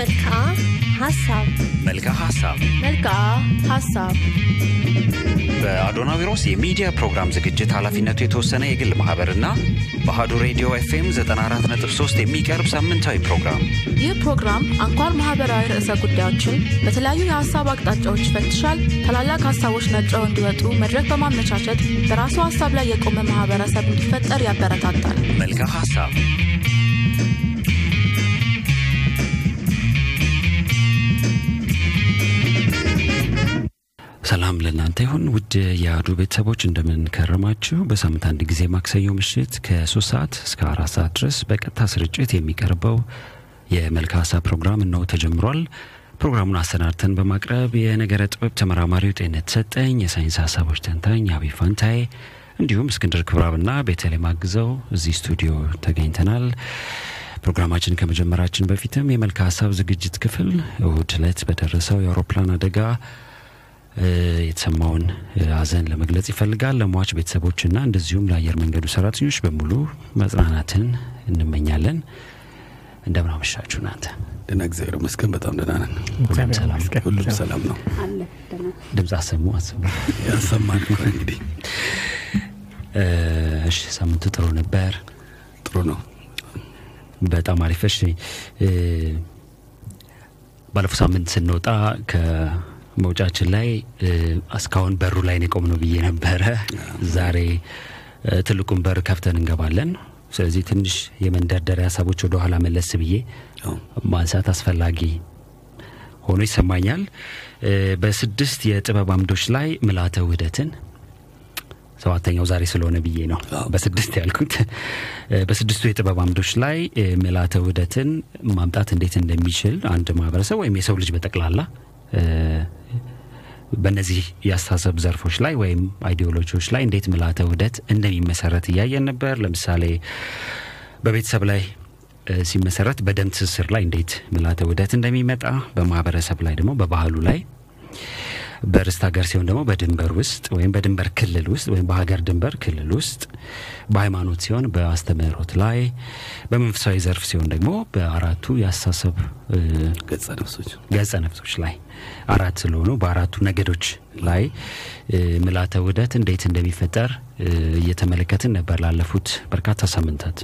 መልክዓ ሀሳብ መልክዓ ሀሳብ መልክዓ ሀሳብ በአዶናዊሮስ የሚዲያ ፕሮግራም ዝግጅት ኃላፊነቱ የተወሰነ የግል ማህበርና በአሀዱ ሬዲዮ ኤፍኤም 94.3 የሚቀርብ ሳምንታዊ ፕሮግራም ይህ ፕሮግራም አንኳር ማህበራዊ ርዕሰ ጉዳዮችን በተለያዩ የሀሳብ አቅጣጫዎች ይፈትሻል። ታላላቅ ሀሳቦች ነጥረው እንዲወጡ መድረክ በማመቻቸት በራሱ ሀሳብ ላይ የቆመ ማህበረሰብ እንዲፈጠር ያበረታታል። መልክዓ ሀሳብ ሰላም ለእናንተ ይሁን ውድ የአዱ ቤተሰቦች እንደምን ከረማችሁ። በሳምንት አንድ ጊዜ ማክሰኞ ምሽት ከሶስት ሰዓት እስከ አራት ሰዓት ድረስ በቀጥታ ስርጭት የሚቀርበው የመልክዓ ሀሳብ ፕሮግራም እነሆ ተጀምሯል። ፕሮግራሙን አሰናድተን በማቅረብ የነገረ ጥበብ ተመራማሪው ጤነት ሰጠኝ፣ የሳይንስ ሀሳቦች ተንታኝ አብይ ፋንታዬ እንዲሁም እስክንድር ክብራብና ቤተልሔም አግዘው እዚህ ስቱዲዮ ተገኝተናል። ፕሮግራማችን ከመጀመራችን በፊትም የመልክዓ ሀሳብ ዝግጅት ክፍል እሁድ ዕለት በደረሰው የአውሮፕላን አደጋ የተሰማውን ሐዘን ለመግለጽ ይፈልጋል። ለሟች ቤተሰቦችና እንደዚሁም ለአየር መንገዱ ሰራተኞች በሙሉ መጽናናትን እንመኛለን። እንደምን አመሻችሁ እናንተ? ደህና እግዚአብሔር ይመስገን በጣም ደህና ነን። ሁሉም ሰላም ነው? ሁሉም ሰላም ነው። ድምፅ አሰሙ አሰሙ። ያሰማን እንግዲህ እሺ፣ ሳምንቱ ጥሩ ነበር። ጥሩ ነው። በጣም አሪፍ። እሺ፣ ባለፈው ሳምንት ስንወጣ ከመውጫችን ላይ እስካሁን በሩ ላይ ነው የቆምነው ብዬ ነበረ። ዛሬ ትልቁን በር ከፍተን እንገባለን። ስለዚህ ትንሽ የመንደርደሪያ ሀሳቦች ወደ ኋላ መለስ ብዬ ማንሳት አስፈላጊ ሆኖ ይሰማኛል። በስድስት የጥበብ አምዶች ላይ ምልዓተ ውህደትን ሰባተኛው ዛሬ ስለሆነ ብዬ ነው በስድስት ያልኩት። በስድስቱ የጥበብ አምዶች ላይ ምልዓተ ውህደትን ማምጣት እንዴት እንደሚችል አንድ ማህበረሰብ ወይም የሰው ልጅ በጠቅላላ በእነዚህ የአስተሳሰብ ዘርፎች ላይ ወይም አይዲዮሎጂዎች ላይ እንዴት ምልዓተ ውህደት እንደሚመሰረት እያየን ነበር። ለምሳሌ በቤተሰብ ላይ ሲመሰረት በደም ትስስር ላይ እንዴት ምልዓተ ውህደት እንደሚመጣ፣ በማህበረሰብ ላይ ደግሞ በባህሉ ላይ በርስት ሀገር ሲሆን ደግሞ በድንበር ውስጥ ወይም በድንበር ክልል ውስጥ ወይም በሀገር ድንበር ክልል ውስጥ፣ በሃይማኖት ሲሆን በአስተምህሮት ላይ፣ በመንፈሳዊ ዘርፍ ሲሆን ደግሞ በአራቱ የአስተሳሰብ ገጸ ነፍሶች ላይ አራት ስለሆኑ በአራቱ ነገዶች ላይ ምልዓተ ውህደት እንዴት እንደሚፈጠር እየተመለከትን ነበር ላለፉት በርካታ ሳምንታት።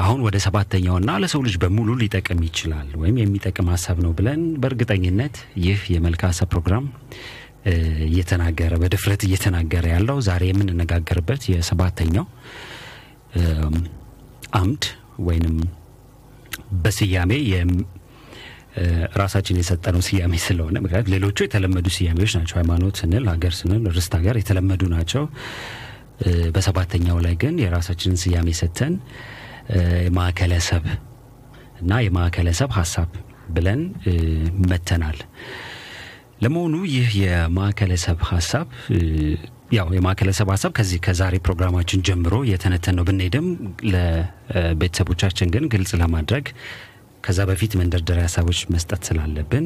አሁን ወደ ሰባተኛውና ለሰው ልጅ በሙሉ ሊጠቅም ይችላል ወይም የሚጠቅም ሀሳብ ነው ብለን በእርግጠኝነት ይህ ሀሳብ ፕሮግራም እየተናገረ በድፍረት እየተናገረ ያለው ዛሬ የምንነጋገርበት የሰባተኛው አምድ ወይንም በስያሜ ራሳችን የሰጠነው ስያሜ ስለሆነ ምክንያቱም ሌሎቹ የተለመዱ ስያሜዎች ናቸው። ሃይማኖት ስንል፣ ሀገር ስንል፣ ርስት ሀገር የተለመዱ ናቸው። በሰባተኛው ላይ ግን የራሳችንን ስያሜ ሰጥተን የማዕከለ ሰብ እና የማዕከለ ሰብ ሀሳብ ብለን መተናል። ለመሆኑ ይህ የማዕከለ ሰብ ሀሳብ ያው የማዕከለ ሰብ ሀሳብ ከዚህ ከዛሬ ፕሮግራማችን ጀምሮ የተነተን ነው ብንሄድም ለቤተሰቦቻችን ግን ግልጽ ለማድረግ ከዛ በፊት መንደርደሪያ ሀሳቦች መስጠት ስላለብን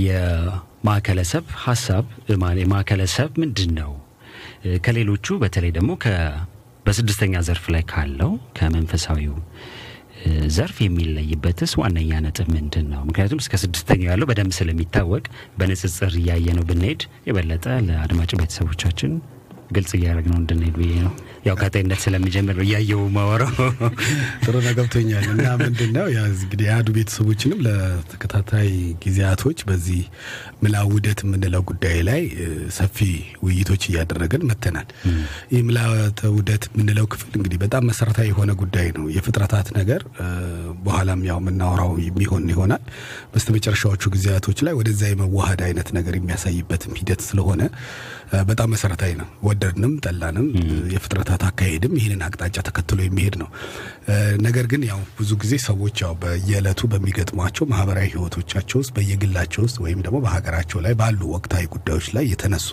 የማዕከለ ሰብ ሀሳብ የማዕከለ ሰብ ምንድን ነው? ከሌሎቹ በተለይ ደግሞ በስድስተኛ ዘርፍ ላይ ካለው ከመንፈሳዊው ዘርፍ የሚለይበትስ ዋነኛ ነጥብ ምንድን ነው? ምክንያቱም እስከ ስድስተኛው ያለው በደንብ ስለሚታወቅ በንጽጽር እያየ ነው ብንሄድ የበለጠ ለአድማጭ ቤተሰቦቻችን ግልጽ እያደረግ ነው እንድንሄድ ብዬ ነው። ያው ከጤንነት ስለሚጀምር እያየው ማወራው። ጥሩ ነው ገብቶኛል። እና ምንድን ነው እንግዲህ የአዱ ቤተሰቦችንም ለተከታታይ ጊዜያቶች በዚህ ምልዓተ ውህደት የምንለው ጉዳይ ላይ ሰፊ ውይይቶች እያደረግን መተናል። ይህ ምልዓተ ውህደት የምንለው ክፍል እንግዲህ በጣም መሰረታዊ የሆነ ጉዳይ ነው። የፍጥረታት ነገር በኋላም ያው የምናወራው የሚሆን ይሆናል። በስተመጨረሻዎቹ ጊዜያቶች ላይ ወደዛ የመዋሃድ አይነት ነገር የሚያሳይበትም ሂደት ስለሆነ በጣም መሰረታዊ ነው። ወደድንም ጠላንም የፍጥረታት አካሄድም ይህንን አቅጣጫ ተከትሎ የሚሄድ ነው። ነገር ግን ያው ብዙ ጊዜ ሰዎች ያው በየዕለቱ በሚገጥሟቸው ማህበራዊ ህይወቶቻቸው ውስጥ በየግላቸው ውስጥ ወይም ደግሞ በሀገራቸው ላይ ባሉ ወቅታዊ ጉዳዮች ላይ የተነሱ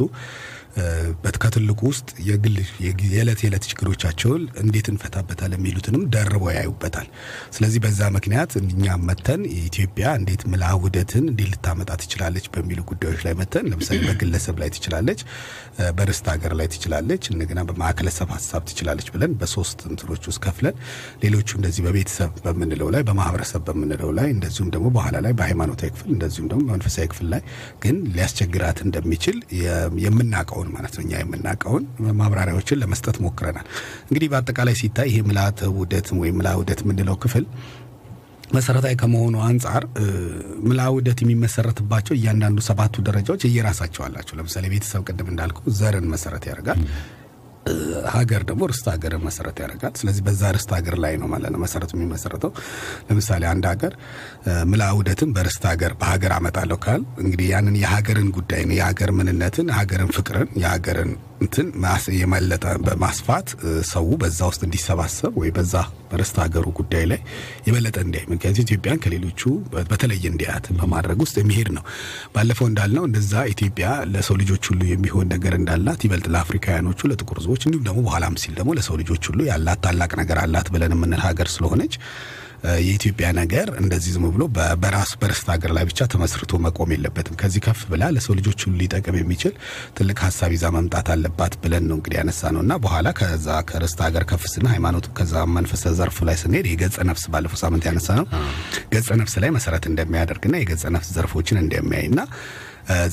ከትልቁ ውስጥ የግል የዕለት የዕለት ችግሮቻቸውን እንዴት እንፈታበታል የሚሉትንም ደርበው ያዩበታል። ስለዚህ በዛ ምክንያት እኛም መተን ኢትዮጵያ እንዴት ምልአ ውህደትን እንዴት ልታመጣ ትችላለች በሚሉ ጉዳዮች ላይ መተን ለምሳሌ በግለሰብ ላይ ትችላለች፣ በርስት ሀገር ላይ ትችላለች፣ እንደገና በማዕከለሰብ ሀሳብ ትችላለች ብለን በሶስት እንትኖች ውስጥ ከፍለን ሌሎቹ እንደዚህ በቤተሰብ በምንለው ላይ በማህበረሰብ በምንለው ላይ እንደዚሁም ደግሞ በኋላ ላይ በሃይማኖታዊ ክፍል እንደዚሁም ደግሞ በመንፈሳዊ ክፍል ላይ ግን ሊያስቸግራት እንደሚችል የምናውቀውን ማለት ነው እኛ የምናውቀውን ማብራሪያዎችን ለመስጠት ሞክረናል። እንግዲህ በአጠቃላይ ሲታይ ይሄ ምልአተ ውህደት ወይም ምልአ ውህደት የምንለው ክፍል መሰረታዊ ከመሆኑ አንጻር ምልአ ውህደት የሚመሰረትባቸው እያንዳንዱ ሰባቱ ደረጃዎች እየራሳቸው አላቸው። ለምሳሌ ቤተሰብ ቅድም እንዳልኩ ዘርን መሰረት ያደርጋል። ሀገር ደግሞ ርስት ሀገርን መሰረት ያደርጋል። ስለዚህ በዛ ርስት ሀገር ላይ ነው ማለት ነው መሰረቱ የሚመሰረተው። ለምሳሌ አንድ ሀገር ምልአ ውህደትን በርስት ሀገር በሀገር አመጣለሁ ካል እንግዲህ ያንን የሀገርን ጉዳይ ነው የሀገር ምንነትን፣ ሀገርን ፍቅርን፣ የሀገርን እንትን የመለጠ በማስፋት ሰው በዛ ውስጥ እንዲሰባሰብ ወይ በዛ በርስት ሀገሩ ጉዳይ ላይ የበለጠ እንዲያይ ምክንያቱም ኢትዮጵያን ከሌሎቹ በተለየ እንዲያት በማድረግ ውስጥ የሚሄድ ነው። ባለፈው እንዳልነው እንደዛ ኢትዮጵያ ለሰው ልጆች ሁሉ የሚሆን ነገር እንዳላት ይበልጥ ለአፍሪካውያኖቹ ለጥቁር ሕዝቦች እንዲሁም ደግሞ በኋላም ሲል ደግሞ ለሰው ልጆች ሁሉ ያላት ታላቅ ነገር አላት ብለን የምንል ሀገር ስለሆነች የኢትዮጵያ ነገር እንደዚህ ዝም ብሎ በራሱ በርስት ሀገር ላይ ብቻ ተመስርቶ መቆም የለበትም። ከዚህ ከፍ ብላ ለሰው ልጆች ሁሉ ሊጠቅም የሚችል ትልቅ ሀሳብ ይዛ መምጣት አለባት ብለን ነው እንግዲህ ያነሳ ነው እና በኋላ ከዛ ከርስት ሀገር ከፍ ስና ሃይማኖቱ ከዛ መንፈሰ ዘርፍ ላይ ስንሄድ የገጸ ነፍስ ባለፈው ሳምንት ያነሳ ነው ገጸ ነፍስ ላይ መሰረት እንደሚያደርግና የገጸ ነፍስ ዘርፎችን እንደሚያይና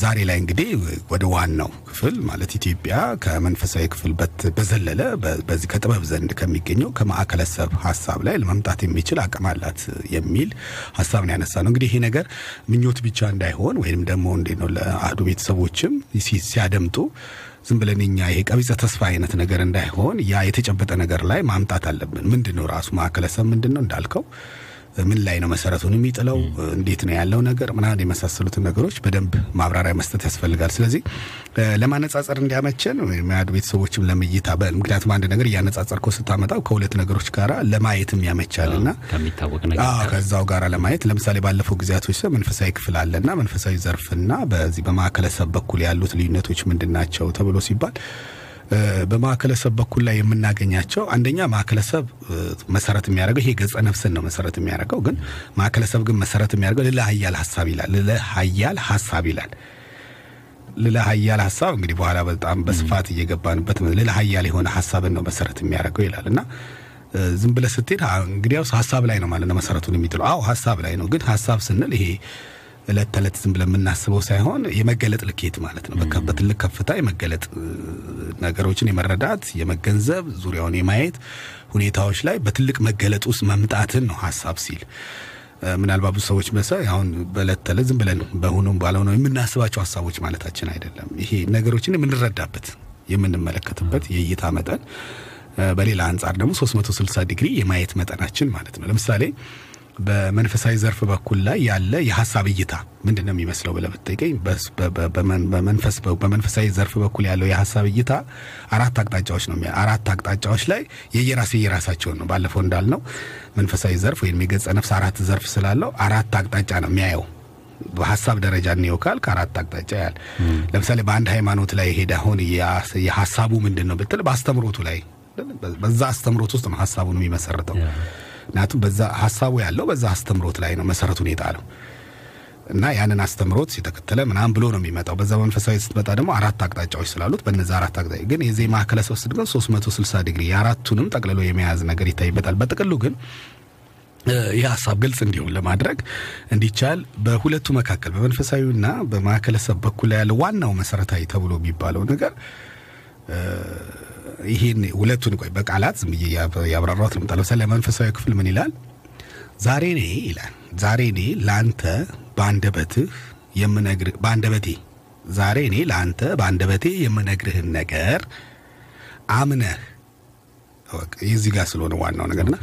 ዛሬ ላይ እንግዲህ ወደ ዋናው ክፍል ማለት ኢትዮጵያ ከመንፈሳዊ ክፍል በዘለለ በዚህ ከጥበብ ዘንድ ከሚገኘው ከማዕከለሰብ ሀሳብ ላይ ለመምጣት የሚችል አቅም አላት የሚል ሀሳብ ነው ያነሳ ነው። እንግዲህ ይሄ ነገር ምኞት ብቻ እንዳይሆን ወይም ደግሞ እንዴት ነው ለአህዱ ቤተሰቦችም ሲያደምጡ ዝም ብለን እኛ ይሄ ቀቢጸ ተስፋ አይነት ነገር እንዳይሆን ያ የተጨበጠ ነገር ላይ ማምጣት አለብን። ምንድን ነው ራሱ ማዕከለሰብ ምንድን ነው እንዳልከው ምን ላይ ነው መሰረቱን የሚጥለው? እንዴት ነው ያለው ነገር ምናምን የመሳሰሉትን ነገሮች በደንብ ማብራሪያ መስጠት ያስፈልጋል። ስለዚህ ለማነጻጸር እንዲያመቸን ሚያዱ ቤተሰቦችም ለምይታ ምክንያቱም አንድ ነገር እያነጻጸርከው ስታመጣው ከሁለት ነገሮች ጋር ለማየትም ከሚታወቅ ነገር ከዛው ጋር ለማየት ለምሳሌ ባለፈው ጊዜያቶች መንፈሳዊ ክፍል አለና መንፈሳዊ ዘርፍና በዚህ በማዕከለሰብ በኩል ያሉት ልዩነቶች ምንድን ናቸው ተብሎ ሲባል በማዕከለሰብ በኩል ላይ የምናገኛቸው አንደኛ ማዕከለሰብ መሰረት የሚያደርገው ይሄ ገጸ ነፍስን ነው መሰረት የሚያደርገው። ግን ማዕከለሰብ ግን መሰረት የሚያደርገው ልለ ሀያል ሀሳብ ይላል። ልለ ሀያል ሀሳብ ይላል። ልለ ሀያል ሀሳብ እንግዲህ በኋላ በጣም በስፋት እየገባንበት ልለ ሀያል የሆነ ሀሳብን ነው መሰረት የሚያደርገው ይላል እና ዝም ብለህ ስትሄድ እንግዲያውስ ሀሳብ ላይ ነው ማለት ነው መሰረቱን የሚጥለው። አዎ ሀሳብ ላይ ነው። ግን ሀሳብ ስንል ይሄ እለት ተዕለት ዝም ብለን የምናስበው ሳይሆን የመገለጥ ልኬት ማለት ነው። በቃ በትልቅ ከፍታ የመገለጥ ነገሮችን የመረዳት የመገንዘብ፣ ዙሪያውን የማየት ሁኔታዎች ላይ በትልቅ መገለጥ ውስጥ መምጣትን ነው ሀሳብ ሲል። ምናልባት ብዙ ሰዎች መሰ አሁን በእለት ተዕለት ዝም ብለን በሆኑም ባልሆነው የምናስባቸው ሀሳቦች ማለታችን አይደለም። ይሄ ነገሮችን የምንረዳበት የምንመለከትበት የእይታ መጠን በሌላ አንጻር ደግሞ 360 ዲግሪ የማየት መጠናችን ማለት ነው። ለምሳሌ በመንፈሳዊ ዘርፍ በኩል ላይ ያለ የሀሳብ እይታ ምንድን ነው የሚመስለው ብለህ ብትጠይቀኝ በመንፈሳዊ ዘርፍ በኩል ያለው የሀሳብ እይታ አራት አቅጣጫዎች ነው። አራት አቅጣጫዎች ላይ የየራስ የየራሳቸውን ነው። ባለፈው እንዳልነው መንፈሳዊ ዘርፍ ወይም የገጸ ነፍስ አራት ዘርፍ ስላለው አራት አቅጣጫ ነው የሚያየው። በሀሳብ ደረጃ እንየው ካልክ አራት አቅጣጫ ያል ለምሳሌ በአንድ ሃይማኖት ላይ ሄደ አሁን የሀሳቡ ምንድን ነው ብትል በአስተምሮቱ ላይ በዛ አስተምሮት ውስጥ ነው ሀሳቡን የሚመሰርተው ምክንያቱም በዛ ሀሳቡ ያለው በዛ አስተምሮት ላይ ነው መሰረቱን የጣለው እና ያንን አስተምሮት የተከተለ ምናምን ብሎ ነው የሚመጣው። በዛ መንፈሳዊ ስትመጣ ደግሞ አራት አቅጣጫዎች ስላሉት በነዛ አራት አቅጣጫ ግን የዚህ ማዕከለ ሰብስት ግን 360 ዲግሪ የአራቱንም ጠቅልሎ የመያዝ ነገር ይታይበታል። በጥቅሉ ግን ይህ ሀሳብ ግልጽ እንዲሆን ለማድረግ እንዲቻል በሁለቱ መካከል በመንፈሳዊና በማዕከለ ሰብ በኩል ያለ ዋናው መሰረታዊ ተብሎ የሚባለው ነገር ይሄን ሁለቱን ቆይ በቃላት ዝም ብዬ ያብራራት ልምጣ። ለምሳሌ መንፈሳዊ ክፍል ምን ይላል? ዛሬ እኔ ይላል ዛሬ እኔ ለአንተ በአንደበትህ የምነግርህ በአንደበቴ ዛሬ እኔ ለአንተ በአንደበቴ የምነግርህን ነገር አምነህ የዚህ ጋር ስለሆነ ዋናው ነገርና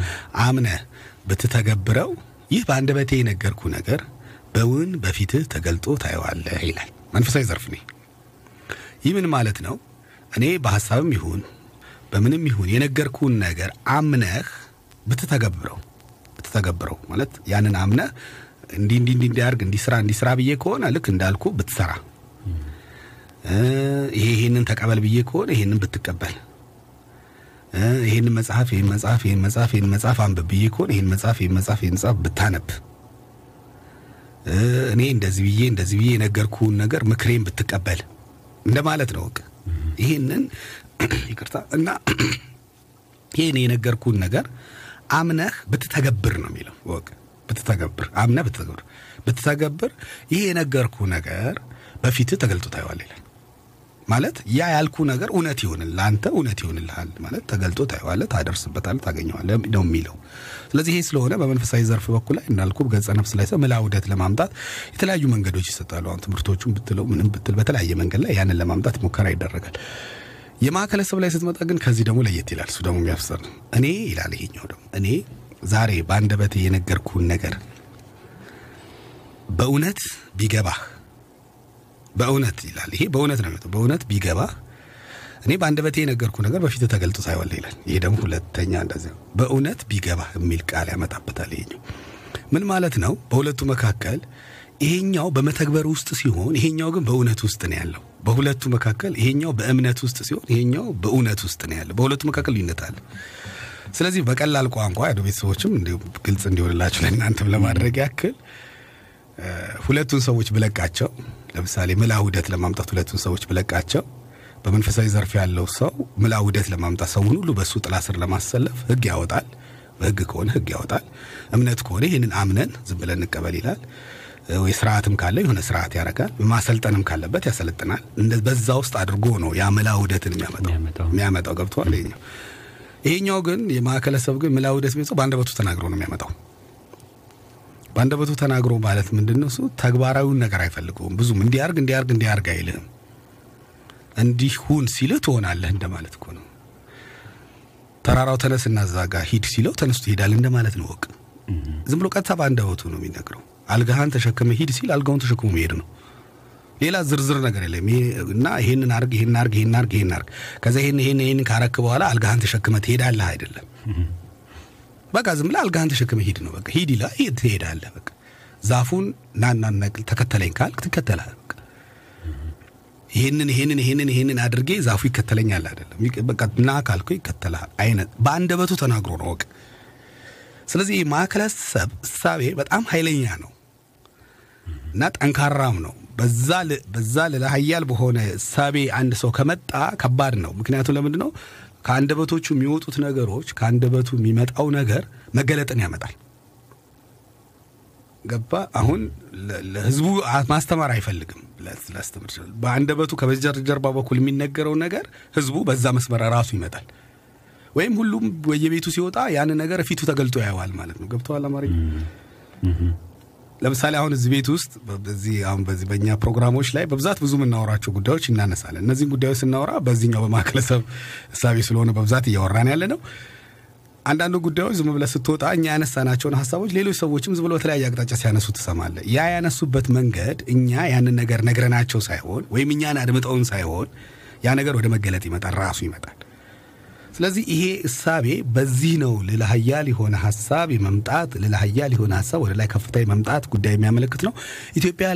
አምነህ ብትተገብረው ይህ በአንደበቴ የነገርኩ ነገር በውን በፊትህ ተገልጦ ታየዋለህ ይላል። መንፈሳዊ ዘርፍ ነኝ። ይህ ምን ማለት ነው? እኔ በሀሳብም ይሁን በምንም ይሁን የነገርኩን ነገር አምነህ ብትተገብረው ብትተገብረው ማለት ያንን አምነህ እንዲህ እንዲህ እንዲህ እንዲያርግ እንዲህ ስራ እንዲህ ስራ ብዬ ከሆነ ልክ እንዳልኩ ብትሰራ ይሄ ይሄንን ተቀበል ብዬ ከሆነ ይሄንን ብትቀበል ይሄንን መጽሐፍ ይሄን መጽሐፍ ይሄን መጽሐፍ ይሄን መጽሐፍ አንብብ ብዬ ከሆነ ይሄን መጽሐፍ ይሄን መጽሐፍ ይሄን መጽሐፍ ብታነብ እኔ እንደዚህ ብዬ እንደዚህ ብዬ የነገርኩህን ነገር ምክሬን ብትቀበል እንደማለት ነው። ወቅ ይሄንን ይቅርታ እና ይሄን የነገርኩህን ነገር አምነህ ብትተገብር ነው የሚለው። ወቅ ብትተገብር አምነህ ብትተገብር ብትተገብር ይሄ የነገርኩህ ነገር በፊትህ ተገልጦ ታየዋል ይላል። ማለት ያ ያልኩ ነገር እውነት ይሆንልህ አንተ እውነት ይሆንልሃል ማለት ተገልጦ ታየዋለህ፣ ታደርስበታለህ፣ ታገኘዋለህ ነው የሚለው። ስለዚህ ይሄ ስለሆነ በመንፈሳዊ ዘርፍ በኩል ላይ እንዳልኩ ገጸ ነፍስ ላይ ሰው ውህደት ለማምጣት የተለያዩ መንገዶች ይሰጣሉ። አሁን ትምህርቶቹን ብትለው ምንም ብትል በተለያየ መንገድ ላይ ያንን ለማምጣት ሙከራ ይደረጋል። የማዕከለ ሰብ ላይ ስትመጣ ግን ከዚህ ደግሞ ለየት ይላል። እሱ ደግሞ የሚያፍሰር እኔ ይላል ይሄኛው ደግሞ እኔ ዛሬ በአንደበቴ የነገርኩህን ነገር በእውነት ቢገባህ በእውነት ይላል። ይሄ በእውነት ነው የሚመጣው። በእውነት ቢገባህ እኔ በአንደበቴ የነገርኩህ ነገር በፊት ተገልጦ ሳይወል ይላል። ይሄ ደግሞ ሁለተኛ እንደዚህ ነው። በእውነት ቢገባህ የሚል ቃል ያመጣበታል። ይሄኛው ምን ማለት ነው? በሁለቱ መካከል ይሄኛው በመተግበር ውስጥ ሲሆን፣ ይሄኛው ግን በእውነት ውስጥ ነው ያለው። በሁለቱ መካከል ይሄኛው በእምነት ውስጥ ሲሆን፣ ይሄኛው በእውነት ውስጥ ነው ያለው። በሁለቱ መካከል ልዩነት አለ። ስለዚህ በቀላል ቋንቋ ያሉ ቤተሰቦችም ግልጽ እንዲሆንላችሁ ለእናንተም ለማድረግ ያክል ሁለቱን ሰዎች ብለቃቸው ለምሳሌ ምላ ውህደት ለማምጣት ሁለቱን ሰዎች ብለቃቸው በመንፈሳዊ ዘርፍ ያለው ሰው ምላ ውህደት ለማምጣት ሰውን ሁሉ በእሱ ጥላ ስር ለማሰለፍ ሕግ ያወጣል። በሕግ ከሆነ ሕግ ያወጣል። እምነት ከሆነ ይህንን አምነን ዝም ብለን እንቀበል ይላል። ወይ ስርዓትም ካለ የሆነ ስርዓት ያደርጋል። ማሰልጠንም ካለበት ያሰለጥናል። በዛ ውስጥ አድርጎ ነው ያ ምላ ውህደትን የሚያመጣው የሚያመጣው ገብተዋል። ይሄኛው ይሄኛው ግን የማዕከለ ሰብ ግን ምላ ውህደት ቤተሰብ በአንደበቱ ተናግሮ ነው የሚያመጣው በአንደበቱ ተናግሮ ማለት ምንድን ነው? እሱ ተግባራዊውን ነገር አይፈልገውም። ብዙም እንዲያርግ እንዲያርግ እንዲያርግ አይልህም። እንዲህ ሁን ሲልህ ትሆናለህ እንደማለት እኮ ነው። ተራራው ተነስ እና እዛ ጋ ሂድ ሲለው ተነስቶ ይሄዳል እንደማለት ነው። ወቅ ዝም ብሎ ቀጥታ በአንደበቱ ነው የሚነግረው። አልጋህን ተሸክመ ሂድ ሲል አልጋውን ተሸክሞ መሄድ ነው። ሌላ ዝርዝር ነገር የለም። እና ይሄንን አርግ፣ ይሄን አርግ፣ ይሄን አርግ፣ ይሄን አርግ፣ ከዛ ይሄን ይሄን ይሄን ካረክ በኋላ አልጋህን ተሸክመ ትሄዳለህ አይደለም። በቃ ዝም ብለህ አልጋህን ተሸክመ ሂድ ነው። በቃ ሂድ ይላል፣ ትሄዳለህ። በቃ ዛፉን ናና ነቅል ተከተለኝ ካልክ ትከተላለህ። በቃ ይሄንን ይሄንን ይሄንን ይሄንን አድርጌ ዛፉ ይከተለኛል አይደለም። በቃ ና ካልኩ ይከተልሃል አይነት በአንደበቱ ተናግሮ ነው ወቅ ስለዚህ ማዕከለ እሳቤ በጣም ኃይለኛ ነው እና ጠንካራም ነው። በዛ ልዕለ ኃያል በሆነ እሳቤ አንድ ሰው ከመጣ ከባድ ነው። ምክንያቱም ለምንድን ነው ከአንደበቶቹ የሚወጡት ነገሮች ከአንደበቱ የሚመጣው ነገር መገለጥን ያመጣል። ገባ? አሁን ለህዝቡ ማስተማር አይፈልግም። ላስተምር ይችላል። በአንደበቱ ከበስተጀርባ በኩል የሚነገረው ነገር ህዝቡ በዛ መስመር ራሱ ይመጣል። ወይም ሁሉም ወየቤቱ ሲወጣ ያን ነገር ፊቱ ተገልጦ ያየዋል ማለት ነው። ገብተዋል አማርኛ ለምሳሌ አሁን እዚህ ቤት ውስጥ በዚህ አሁን በዚህ በእኛ ፕሮግራሞች ላይ በብዛት ብዙ የምናወራቸው ጉዳዮች እናነሳለን። እነዚህን ጉዳዮች ስናወራ በዚህኛው በማዕከለ ሰብ እሳቤ ስለሆነ በብዛት እያወራን ያለ ነው። አንዳንዱ ጉዳዮች ዝም ብለህ ስትወጣ እኛ ያነሳናቸውን ሀሳቦች ሌሎች ሰዎችም ዝም ብሎ በተለያየ አቅጣጫ ሲያነሱ ትሰማለህ። ያ ያነሱበት መንገድ እኛ ያንን ነገር ነግረናቸው ሳይሆን ወይም እኛን አድምጠውን ሳይሆን ያ ነገር ወደ መገለጥ ይመጣል፣ ራሱ ይመጣል። ስለዚህ ይሄ እሳቤ በዚህ ነው ልዕለ ኃያል የሆነ ሀሳብ የመምጣት ኃያል የሆነ ሀሳብ ወደ ላይ ከፍታ የመምጣት ጉዳይ የሚያመለክት ነው። ኢትዮጵያ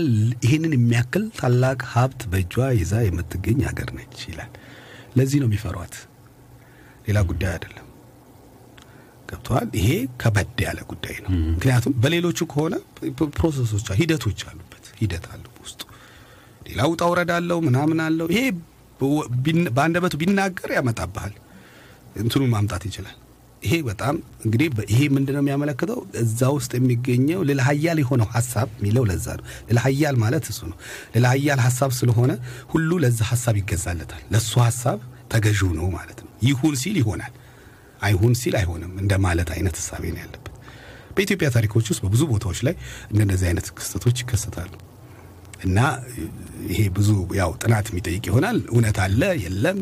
ይህንን የሚያክል ታላቅ ሀብት በእጇ ይዛ የምትገኝ ሀገር ነች ይላል። ለዚህ ነው የሚፈሯት፣ ሌላ ጉዳይ አይደለም። ገብተዋል። ይሄ ከበድ ያለ ጉዳይ ነው። ምክንያቱም በሌሎቹ ከሆነ ፕሮሰሶች፣ ሂደቶች አሉበት፣ ሂደት አለ ውስጡ፣ ሌላ ውጣ ውረድ አለው፣ ምናምን አለው። ይሄ በአንደበቱ ቢናገር ያመጣብሃል እንትኑ ማምጣት ይችላል። ይሄ በጣም እንግዲህ ይሄ ምንድን ነው የሚያመለክተው? እዛ ውስጥ የሚገኘው ልዕለ ኃያል የሆነው ሀሳብ የሚለው ለዛ ነው። ልዕለ ኃያል ማለት እሱ ነው። ልዕለ ኃያል ሀሳብ ስለሆነ ሁሉ ለዛ ሀሳብ ይገዛለታል። ለእሱ ሀሳብ ተገዢው ነው ማለት ነው። ይሁን ሲል ይሆናል፣ አይሁን ሲል አይሆንም እንደ ማለት አይነት ሀሳቤ ነው ያለበት። በኢትዮጵያ ታሪኮች ውስጥ በብዙ ቦታዎች ላይ እንደነዚህ አይነት ክስተቶች ይከሰታሉ እና ይሄ ብዙ ያው ጥናት የሚጠይቅ ይሆናል። እውነት አለ የለም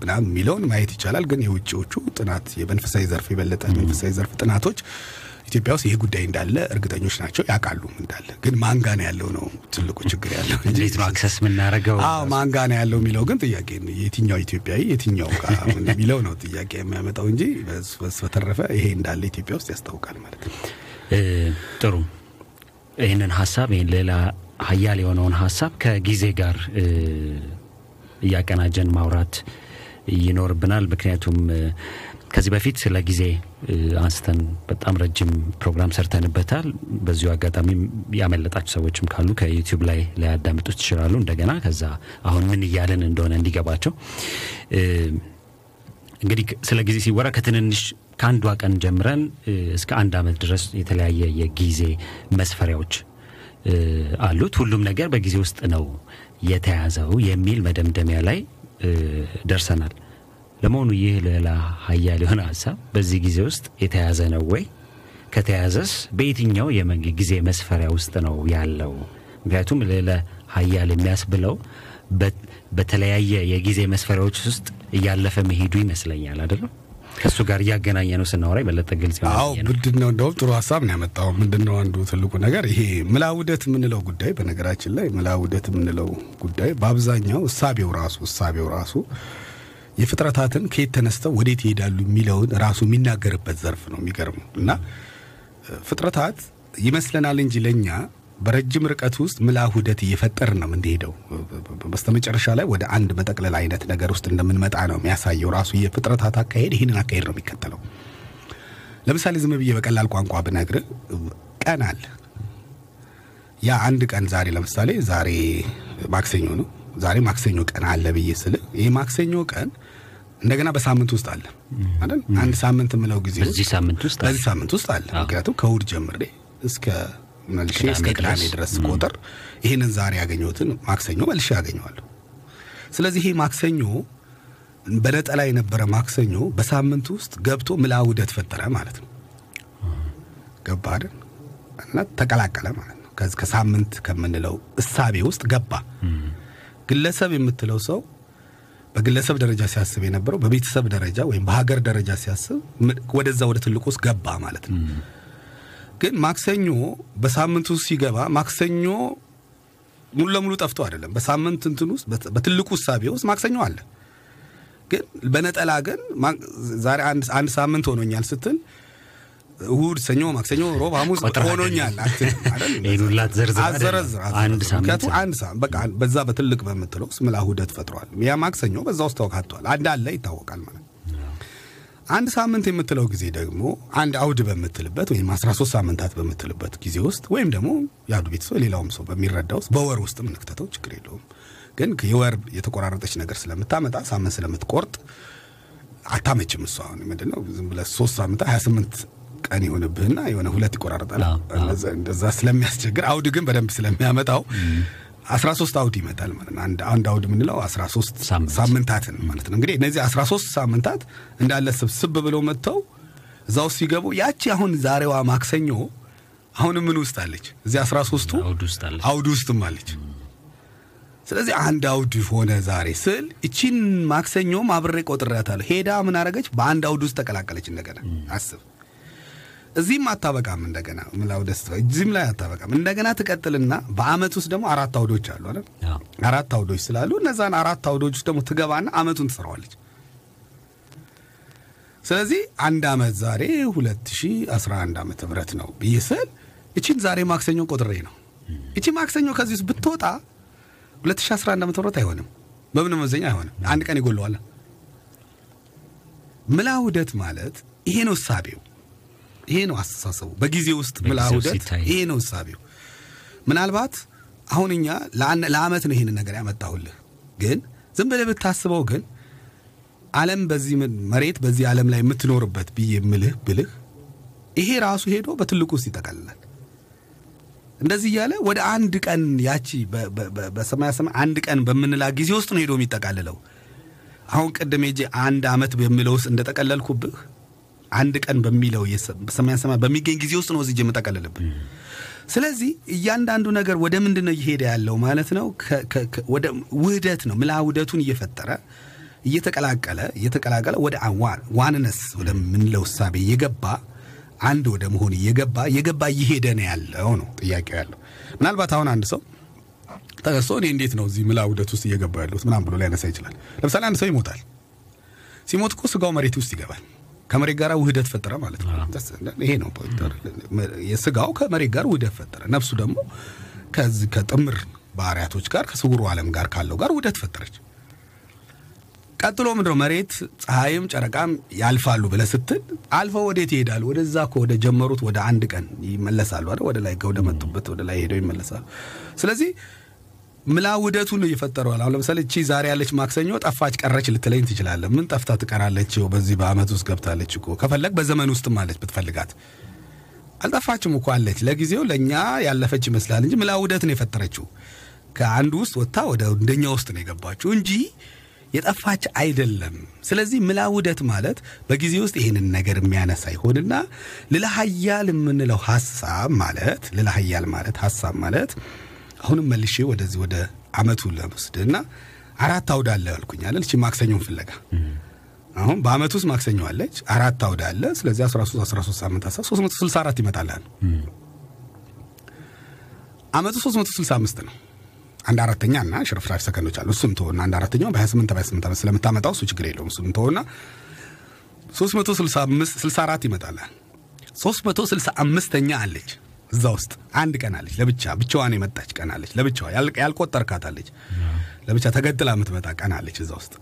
ምናምን የሚለውን ማየት ይቻላል። ግን የውጭዎቹ ጥናት የመንፈሳዊ ዘርፍ የበለጠ መንፈሳዊ ዘርፍ ጥናቶች ኢትዮጵያ ውስጥ ይሄ ጉዳይ እንዳለ እርግጠኞች ናቸው፣ ያውቃሉ እንዳለ። ግን ማን ጋ ነው ያለው ነው ትልቁ ችግር ያለው እንዴት ነው access የምናደርገው? አዎ ማን ጋ ነው ያለው የሚለው ግን ጥያቄ የትኛው ኢትዮጵያዊ የትኛው ጋር የሚለው ነው ጥያቄ የሚያመጣው እንጂ በተረፈ ይሄ እንዳለ ኢትዮጵያ ውስጥ ያስታውቃል ማለት ነው። ጥሩ ይህንን ሀሳብ ይህን ሌላ ሀያል የሆነውን ሀሳብ ከጊዜ ጋር እያቀናጀን ማውራት ይኖርብናል። ምክንያቱም ከዚህ በፊት ስለ ጊዜ አንስተን በጣም ረጅም ፕሮግራም ሰርተንበታል። በዚሁ አጋጣሚ ያመለጣቸው ሰዎችም ካሉ ከዩቲዩብ ላይ ሊያዳምጡት ይችላሉ። እንደገና ከዛ አሁን ምን እያለን እንደሆነ እንዲገባቸው እንግዲህ ስለ ጊዜ ሲወራ ከትንንሽ ከአንዷ ቀን ጀምረን እስከ አንድ ዓመት ድረስ የተለያየ የጊዜ መስፈሪያዎች አሉት። ሁሉም ነገር በጊዜ ውስጥ ነው የተያዘው የሚል መደምደሚያ ላይ ደርሰናል። ለመሆኑ ይህ ሌላ ሀያል የሆነ ሀሳብ በዚህ ጊዜ ውስጥ የተያዘ ነው ወይ? ከተያዘስ በየትኛው የጊዜ መስፈሪያ ውስጥ ነው ያለው? ምክንያቱም ሌላ ሀያል የሚያስብለው በተለያየ የጊዜ መስፈሪያዎች ውስጥ እያለፈ መሄዱ ይመስለኛል። አይደለም? ከእሱ ጋር እያገናኘ ነው ስናወራ የበለጠ ግልጽ አዎ ምንድን ነው እንደውም ጥሩ ሀሳብ ነው ያመጣው። ምንድን ነው አንዱ ትልቁ ነገር ይሄ ምላውደት የምንለው ጉዳይ፣ በነገራችን ላይ ምላውደት የምንለው ጉዳይ በአብዛኛው እሳቤው ራሱ እሳቤው ራሱ የፍጥረታትን ከየት ተነስተው ወዴት ይሄዳሉ የሚለውን ራሱ የሚናገርበት ዘርፍ ነው። የሚገርመው እና ፍጥረታት ይመስለናል እንጂ ለእኛ በረጅም ርቀት ውስጥ ምላውደት እየፈጠርን ነው የምንሄደው። በስተመጨረሻ ላይ ወደ አንድ መጠቅለል አይነት ነገር ውስጥ እንደምንመጣ ነው የሚያሳየው። ራሱ የፍጥረታት አካሄድ ይህንን አካሄድ ነው የሚከተለው። ለምሳሌ ዝም ብዬ በቀላል ቋንቋ ብነግር ቀን አለ። ያ አንድ ቀን ዛሬ ለምሳሌ ዛሬ ማክሰኞ ነው። ዛሬ ማክሰኞ ቀን አለ ብዬ ስል ይህ ማክሰኞ ቀን እንደገና በሳምንት ውስጥ አለ አይደል? አንድ ሳምንት የምለው ጊዜ በዚህ ሳምንት ውስጥ በዚህ ሳምንት ውስጥ አለ። ምክንያቱም ከእሑድ ጀምሬ እስከ መልሼ እስከ ቅዳሜ ድረስ ቆጥር ይህንን ዛሬ ያገኘሁትን ማክሰኞ መልሼ ያገኘዋለሁ። ስለዚህ ይሄ ማክሰኞ በነጠላ የነበረ ማክሰኞ በሳምንት ውስጥ ገብቶ ምላውደት ፈጠረ ማለት ነው። ገባ አይደል? እና ተቀላቀለ ማለት ነው። ከሳምንት ከምንለው እሳቤ ውስጥ ገባ። ግለሰብ የምትለው ሰው በግለሰብ ደረጃ ሲያስብ የነበረው በቤተሰብ ደረጃ ወይም በሀገር ደረጃ ሲያስብ ወደዛ ወደ ትልቁ ውስጥ ገባ ማለት ነው። ግን ማክሰኞ በሳምንት ውስጥ ሲገባ ማክሰኞ ሙሉ ለሙሉ ጠፍቶ አይደለም። በሳምንት እንትን ውስጥ በትልቁ እሳቤ ውስጥ ማክሰኞ አለ። ግን በነጠላ ግን ዛሬ አንድ ሳምንት ሆኖኛል ስትል እሁድ፣ ሰኞ፣ ማክሰኞ፣ ሮብ፣ ሐሙስ ሆኖኛል አዘረዝር አንድ ሳምንት አንድ ሳምንት በቃ በዛ በትልቅ በምትለው ውስጥ ምላውደት ፈጥሯል። ያ ማክሰኞ በዛ ውስጥ ተወካቷል። አንድ አለ ይታወቃል ማለት አንድ ሳምንት የምትለው ጊዜ ደግሞ አንድ አውድ በምትልበት ወይም 13 ሳምንታት በምትልበት ጊዜ ውስጥ ወይም ደግሞ የአንዱ ቤተሰብ ሌላውም ሰው በሚረዳ ውስጥ በወር ውስጥ ምንክተተው ችግር የለውም። ግን የወር የተቆራረጠች ነገር ስለምታመጣ ሳምንት ስለምትቆርጥ አታመችም። እሷ አሁን ምንድነው ዝም ብለህ ሶስት ሳምንት 28 ቀን የሆንብህና የሆነ ሁለት ይቆራረጣል። እንደዛ ስለሚያስቸግር አውድ ግን በደንብ ስለሚያመጣው አስራ ሶስት አውድ ይመጣል ማለት ነው። አንድ አውድ የምንለው አስራ ሶስት ሳምንታትን ማለት ነው። እንግዲህ እነዚህ አስራ ሶስት ሳምንታት እንዳለ ስብስብ ብለው መጥተው እዛ ውስጥ ሲገቡ ያቺ አሁን ዛሬዋ ማክሰኞ አሁን ምን ውስጥ አለች? እዚህ አስራ ሶስቱ አውድ ውስጥም አለች። ስለዚህ አንድ አውድ ሆነ ዛሬ ስል እቺን ማክሰኞም አብሬ ቆጥሬያታለሁ። ሄዳ ምን አረገች? በአንድ አውድ ውስጥ ተቀላቀለች። እንደገና አስብ እዚህም አታበቃም። እንደገና ምላው ደስ እዚህም ላይ አታበቃም። እንደገና ትቀጥልና በአመት ውስጥ ደግሞ አራት አውዶች አሉ አይደል? አራት አውዶች ስላሉ እነዛን አራት አውዶች ውስጥ ደግሞ ትገባና አመቱን ትሰራዋለች። ስለዚህ አንድ አመት ዛሬ 2011 ዓመተ ምህረት ነው ብዬ ስል እቺን ዛሬ ማክሰኞ ቆጥሬ ነው። እቺ ማክሰኞ ከዚህ ውስጥ ብትወጣ 2011 ዓመተ ምህረት አይሆንም። በምን መዘኛ አይሆንም። አንድ ቀን ይጎለዋል። ምላውደት ማለት ይሄ ነው እሳቤው ይሄ ነው አስተሳሰቡ። በጊዜ ውስጥ ምላውደት ይሄ ነው እሳቤው። ምናልባት አሁን እኛ ለአመት ነው ይሄንን ነገር ያመጣሁልህ፣ ግን ዝም ብለህ ብታስበው ግን ዓለም በዚህ መሬት በዚህ ዓለም ላይ የምትኖርበት ብዬ ምልህ ብልህ ይሄ ራሱ ሄዶ በትልቁ ውስጥ ይጠቀልላል። እንደዚህ እያለ ወደ አንድ ቀን ያቺ በሰማያ ሰማይ አንድ ቀን በምንላ ጊዜ ውስጥ ነው ሄዶ የሚጠቃልለው። አሁን ቅድም ሄጄ አንድ አመት በሚለው ውስጥ እንደጠቀለልኩብህ አንድ ቀን በሚለው በሰማያ ሰማይ በሚገኝ ጊዜ ውስጥ ነው እዚህ የምጠቀልልብህ። ስለዚህ እያንዳንዱ ነገር ወደ ምንድን ነው እየሄደ ያለው ማለት ነው? ወደ ውህደት ነው። ምላ ውህደቱን እየፈጠረ እየተቀላቀለ እየተቀላቀለ ወደ ዋንነስ ወደምንለው እሳቤ እየገባ አንድ ወደ መሆን እየገባ እየገባ እየሄደ ነው ያለው ነው ጥያቄው ያለው። ምናልባት አሁን አንድ ሰው ተነስቶ እኔ እንዴት ነው እዚህ ምላ ውህደት ውስጥ እየገባ ያለሁት ምናምን ብሎ ሊያነሳ ይችላል። ለምሳሌ አንድ ሰው ይሞታል። ሲሞት እኮ ስጋው መሬት ውስጥ ይገባል። ከመሬት ጋር ውህደት ፈጠረ ማለት ነው። ይሄ ነው የስጋው ከመሬት ጋር ውህደት ፈጠረ። ነፍሱ ደግሞ ከጥምር ባህሪያቶች ጋር ከስውሩ ዓለም ጋር ካለው ጋር ውህደት ፈጠረች። ቀጥሎ ምንድነው መሬት ፀሐይም ጨረቃም ያልፋሉ ብለህ ስትል አልፈው ወዴት ይሄዳሉ? ወደዛ እኮ ወደ ጀመሩት ወደ አንድ ቀን ይመለሳሉ አይደል? ወደ ላይ ወደ መጡበት ወደ ላይ ሄደው ይመለሳሉ። ስለዚህ ምላ ውደቱን እየፈጠረዋል። አሁን ለምሳሌ እቺ ዛሬ ያለች ማክሰኞ ጠፋች ቀረች ልትለኝ ትችላለህ። ምን ጠፍታ ትቀራለች? በዚህ በአመት ውስጥ ገብታለች እኮ ከፈለግ በዘመን ውስጥም አለች ብትፈልጋት አልጠፋችም እኮ አለች። ለጊዜው ለእኛ ያለፈች ይመስላል እንጂ ምላ ውደት ነው የፈጠረችው። ከአንዱ ውስጥ ወጥታ ወደ እንደኛ ውስጥ ነው የገባችው እንጂ የጠፋች አይደለም። ስለዚህ ምላ ውደት ማለት በጊዜ ውስጥ ይህንን ነገር የሚያነሳ ይሆንና ልዕለ የምንለው ሀሳብ ማለት ልዕለ ማለት ሀሳብ ማለት አሁንም መልሼ ወደዚህ ወደ አመቱ ለመስድና አራት አውድ አለ ያልኩኝ አይደል? እቺ ማክሰኞን ፍለጋ አሁን በአመት ውስጥ ማክሰኞ አለች፣ አራት አውድ አለ። ስለዚህ 13 13 ሳምንት ሀሳብ 364 ይመጣላል። አመቱ 365 ነው። አንድ አራተኛ እና ሽርፍራፊ ሰከንዶች አሉ። እሱም ተወና አንድ አራተኛው በ28 በ28 ዓመት ስለምታመጣው እሱ ችግር የለውም። እሱም ተወና 364 ይመጣላል። 365ኛ አለች እዛ ውስጥ አንድ ቀን አለች ለብቻ ብቻዋን የመጣች ቀን አለች ለብቻዋ ያልቆጠርካት አለች ለብቻ ተገጥላ የምትመጣ ቀን አለች እዛ ውስጥ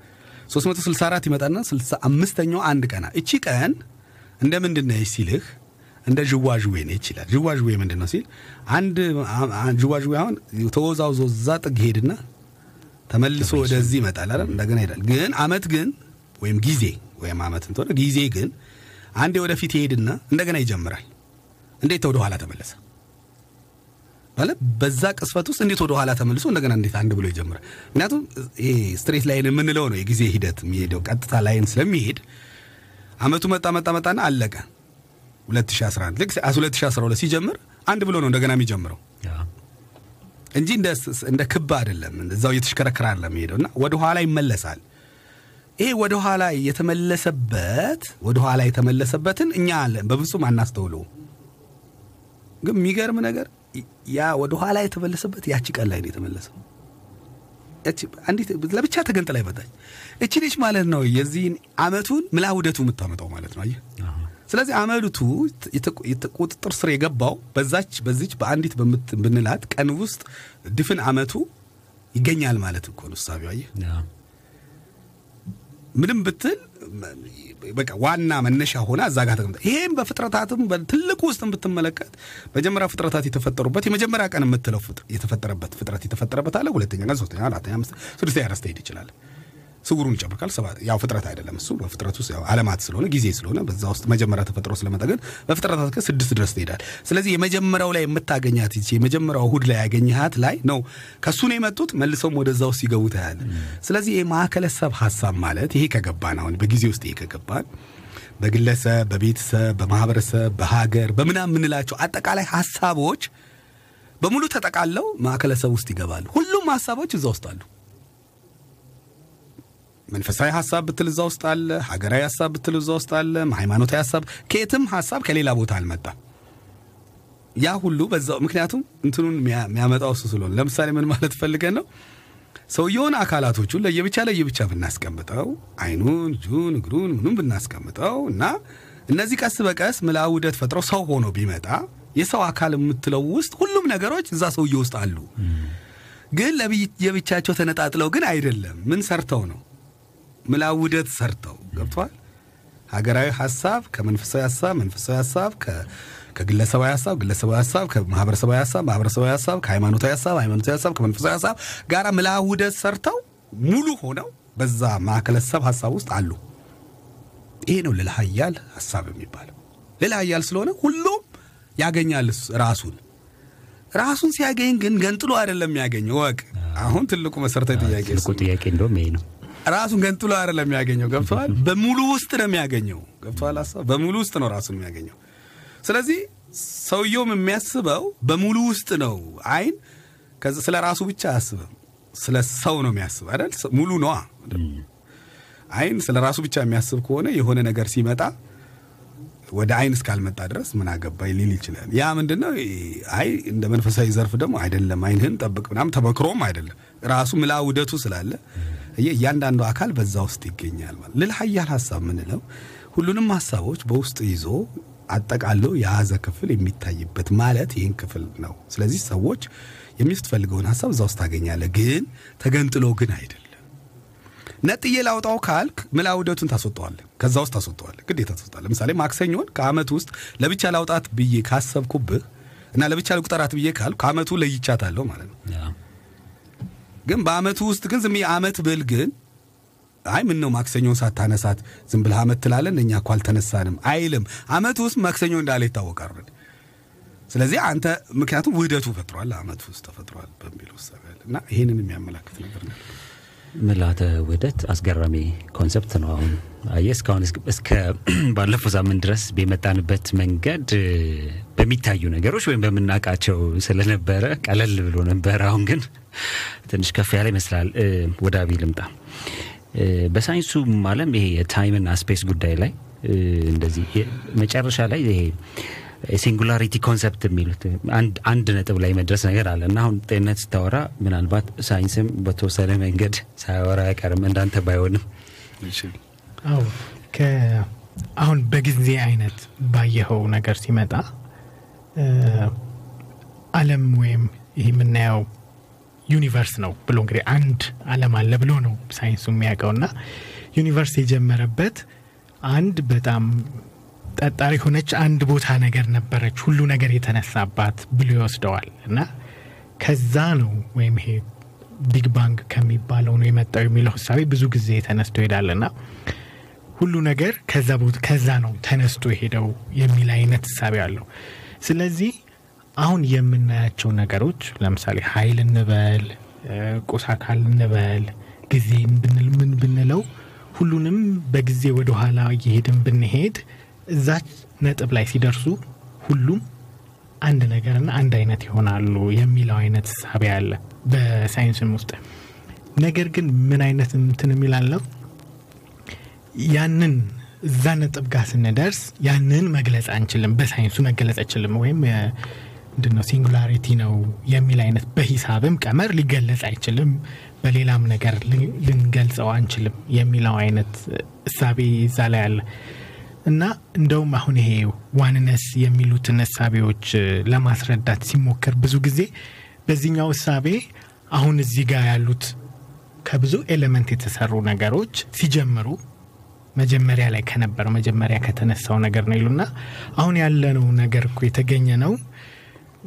364 ይመጣና 65ኛው አንድ ቀን እቺ ቀን እንደ ምንድን ነች ሲልህ እንደ ዥዋዥዌ ነች ይላል። ዥዋዥዌ ምንድን ነው ሲል አንድ ዥዋዥዌ አሁን ተወዛውዞ እዛ ጥግ ሄድና ተመልሶ ወደዚህ ይመጣል አይደል? እንደገና ይሄዳል። ግን አመት ግን ወይም ጊዜ ወይም አመት እንትሆነ ጊዜ ግን አንዴ ወደፊት ይሄድና እንደገና ይጀምራል። እንዴት ወደ ኋላ ተመለሰ ማለት በዛ ቅስፈት ውስጥ እንዴት ወደ ኋላ ተመልሶ እንደገና እንዴት አንድ ብሎ ይጀምራል? ምክንያቱም ይሄ straight line የምንለው ነው የጊዜ ሂደት የሚሄደው ቀጥታ line ስለሚሄድ አመቱ መጣ መጣ መጣና አለቀ 2011 ልክ 2012 ሲጀምር አንድ ብሎ ነው እንደገና የሚጀምረው እንጂ እንደ ክብ አይደለም። እዛው እየተሽከረከረ አይደለም የሚሄደው እና ወደ ኋላ ይመለሳል። ይሄ ወደ ኋላ የተመለሰበት ወደ ኋላ የተመለሰበትን እኛ በፍጹም አናስተውለውም። ግን የሚገርም ነገር ያ ወደ ኋላ የተመለሰበት ያቺ ቀን ላይ ነው የተመለሰው። አንዲት ለብቻ ተገንጥላ ይመጣች እቺ ልጅ ማለት ነው የዚህን አመቱን ምላ ውደቱ የምታመጣው ማለት ነው። አየህ። ስለዚህ አመቱ ቁጥጥር ስር የገባው በዛች በዚች በአንዲት ብንላት ቀን ውስጥ ድፍን አመቱ ይገኛል ማለት እኮ ነው እሳቢው። አየህ ምንም ብትል በቃ ዋና መነሻ ሆና እዛ ጋር ተቀምጠ ይሄም በፍጥረታትም በትልቁ ውስጥ ብትመለከት መጀመሪያ ፍጥረታት የተፈጠሩበት የመጀመሪያ ቀን የምትለው የተፈጠረበት ፍጥረት የተፈጠረበት አለ። ሁለተኛ ቀን፣ ሶስተኛ፣ አራተኛ፣ ስድስተኛ ድረስ ትሄድ ይችላል። ስውሩን ይጨምርካል። ያው ፍጥረት አይደለም እሱ በፍጥረት ውስጥ ያው ዓለማት ስለሆነ ጊዜ ስለሆነ በዛ ውስጥ መጀመሪያ ተፈጥሮ ስለመጣ ግን በፍጥረታት ከ ስድስት ድረስ ትሄዳል። ስለዚህ የመጀመሪያው ላይ የምታገኛት ይቺ የመጀመሪያው እሁድ ላይ ያገኘሃት ላይ ነው ከእሱ ነው የመጡት መልሰውም ወደዛ ውስጥ ሲገቡ ታያለ። ስለዚህ የማዕከለ ሰብ ሀሳብ ማለት ይሄ ከገባን አሁን በጊዜ ውስጥ ይሄ ከገባን በግለሰብ፣ በቤተሰብ፣ በማህበረሰብ፣ በሀገር በምናም የምንላቸው አጠቃላይ ሀሳቦች በሙሉ ተጠቃለው ማዕከለ ሰብ ውስጥ ይገባሉ። ሁሉም ሀሳቦች እዛ ውስጥ አሉ። መንፈሳዊ ሀሳብ ብትል እዛ ውስጥ አለ። ሀገራዊ ሀሳብ ብትል እዛ ውስጥ አለ። ሃይማኖታዊ ሀሳብ ከየትም ሀሳብ ከሌላ ቦታ አልመጣም። ያ ሁሉ በዛው ምክንያቱም እንትኑን የሚያመጣው እሱ ስለሆነ ለምሳሌ ምን ማለት ፈልገን ነው ሰውየውን አካላቶቹን ለየብቻ ለየብቻ ብናስቀምጠው አይኑን፣ እጁን፣ እግሩን ምኑን ብናስቀምጠው እና እነዚህ ቀስ በቀስ ምልአ ውህደት ፈጥረው ሰው ሆኖ ቢመጣ የሰው አካል የምትለው ውስጥ ሁሉም ነገሮች እዛ ሰውየ ውስጥ አሉ። ግን ለየብቻቸው ተነጣጥለው ግን አይደለም። ምን ሰርተው ነው ምልአ ውህደት ሰርተው ገብቷል። ሀገራዊ ሀሳብ ከመንፈሳዊ ሀሳብ፣ መንፈሳዊ ሀሳብ ከግለሰባዊ ሀሳብ፣ ግለሰባዊ ሀሳብ ከማህበረሰባዊ ሀሳብ፣ ማህበረሰባዊ ሀሳብ ከሃይማኖታዊ ሀሳብ፣ ሃይማኖታዊ ሀሳብ ከመንፈሳዊ ሀሳብ ጋራ ምልአ ውህደት ሰርተው ሙሉ ሆነው በዛ ማዕከለ ሰብ ሀሳብ ውስጥ አሉ። ይሄ ነው ልዕለ ኃያል ሀሳብ የሚባለው። ልዕለ ኃያል ስለሆነ ሁሉም ያገኛል ራሱን ራሱን ሲያገኝ ግን ገንጥሎ አይደለም የሚያገኘው። ወቅ አሁን ትልቁ መሰረታዊ ጥያቄ ትልቁ ጥያቄ እንደውም ይሄ ነው። ራሱን ገንጥሎ አይደለም የሚያገኘው። ገብተዋል። በሙሉ ውስጥ ነው የሚያገኘው። ገብተዋል። ሀሳብ በሙሉ ውስጥ ነው ራሱን የሚያገኘው። ስለዚህ ሰውየውም የሚያስበው በሙሉ ውስጥ ነው። አይን ስለ ራሱ ብቻ አያስብም፣ ስለ ሰው ነው የሚያስብ አይደል? ሙሉ ነዋ። አይን ስለ ራሱ ብቻ የሚያስብ ከሆነ የሆነ ነገር ሲመጣ ወደ አይን እስካልመጣ ድረስ ምን አገባኝ ሊል ይችላል። ያ ምንድን? አይ እንደ መንፈሳዊ ዘርፍ ደግሞ አይደለም፣ አይንህን ጠብቅ ምናምን ተመክሮም አይደለም። ራሱ ምልአ ውህደቱ ስላለ እያንዳንዱ አካል በዛ ውስጥ ይገኛል። ማለት ልዕለ ኃያል ሀሳብ ምንለው ሁሉንም ሀሳቦች በውስጡ ይዞ አጠቃሎ የያዘ ክፍል የሚታይበት ማለት ይህን ክፍል ነው። ስለዚህ ሰዎች የምትፈልገውን ሀሳብ እዛ ውስጥ ታገኛለህ፣ ግን ተገንጥሎ ግን አይደለም። ነጥዬ ላውጣው ካልክ ምላ ውደቱን ታስወጠዋለህ። ከዛ ውስጥ ታስወጠዋለህ፣ ግዴታ ታስወጠዋለህ። ለምሳሌ ማክሰኞን ከአመቱ ውስጥ ለብቻ ላውጣት ብዬ ካሰብኩብህ እና ለብቻ ልቁጠራት ብዬ ካልኩ ከአመቱ ለይቻታለሁ ማለት ነው። ግን በአመቱ ውስጥ ግን ዝም ብዬ አመት ብል ግን አይ ምን ነው ማክሰኞን ሳታነሳት ዝም ብለህ አመት ትላለን እኛ እኮ አልተነሳንም አይልም። አመቱ ውስጥ ማክሰኞ እንዳለ ይታወቃል። ስለዚህ አንተ ምክንያቱም ውህደቱ ፈጥሯል፣ አመቱ ውስጥ ተፈጥሯል በሚል ውሳቤ እና ይህንን የሚያመላክት ነገር ነው። ምልዓተ ውህደት አስገራሚ concept ነው። አሁን አየህ እስካሁን እስከ- ባለፈው ሳምንት ድረስ በመጣንበት መንገድ በሚታዩ ነገሮች ወይም በምናውቃቸው ስለነበረ ቀለል ብሎ ነበረ። አሁን ግን ትንሽ ከፍ ያለ ይመስላል። ወደ አቢ ልምጣ። እ፣ በሳይንሱም ዓለም ይሄ የ time ና space ጉዳይ ላይ እንደዚህ መጨረሻ ላይ ይሄ singularity concept የሚሉት አንድ አንድ ነጥብ ላይ መድረስ ነገር አለ። እና አሁን ጤንነት ስታወራ ምናልባት ሳይንስም በተወሰነ መንገድ ሳያወራ አይቀርም። እንዳንተ ባይሆንም አዎ ከ- አሁን በጊዜ አይነት ባየኸው ነገር ሲመጣ እ፣ ዓለም ወይም ይህ የምናየው ዩኒቨርስ ነው ብሎ እንግዲህ አንድ ዓለም አለ ብሎ ነው ሳይንሱ የሚያውቀው። እና ዩኒቨርስ የጀመረበት አንድ በጣም ጠጣሪ የሆነች አንድ ቦታ ነገር ነበረች ሁሉ ነገር የተነሳባት ብሎ ይወስደዋል እና ከዛ ነው ወይም ይሄ ቢግ ባንግ ከሚባለው ነው የመጣው የሚለው ሀሳቤ ብዙ ጊዜ ተነስቶ ይሄዳልና ሁሉ ነገር ከዛ ከዛ ነው ተነስቶ የሄደው የሚል አይነት እሳቤ አለው። ስለዚህ አሁን የምናያቸው ነገሮች ለምሳሌ ኃይል እንበል ቁስ አካል እንበል ብንል ምን ብንለው ሁሉንም በጊዜ ወደ ኋላ እየሄድን ብንሄድ እዛች ነጥብ ላይ ሲደርሱ ሁሉም አንድ ነገርና አንድ አይነት ይሆናሉ የሚለው አይነት እሳቤ አለ በሳይንስም ውስጥ። ነገር ግን ምን አይነት እንትን የሚላለው ያንን እዛ ነጥብ ጋር ስንደርስ ያንን መግለጽ አንችልም። በሳይንሱ መገለጽ አይችልም። ወይም የ- ምንድን ነው ሲንጉላሪቲ ነው የሚል አይነት በሂሳብም ቀመር ሊገለጽ አይችልም። በሌላም ነገር ልን- ልንገልጸው አንችልም የሚለው አይነት እሳቤ እዛ ላይ አለ እና እንደውም አሁን ይሄ oneness የሚሉትን እሳቤዎች ለማስረዳት ሲሞከር ብዙ ጊዜ በዚህኛው እሳቤ አሁን እዚህ ጋር ያሉት ከብዙ element የተሰሩ ነገሮች ሲጀምሩ መጀመሪያ ላይ ከነበረው መጀመሪያ ከተነሳው ነገር ነው ይሉና አሁን ያለነው ነገር እኮ የተገኘ ነው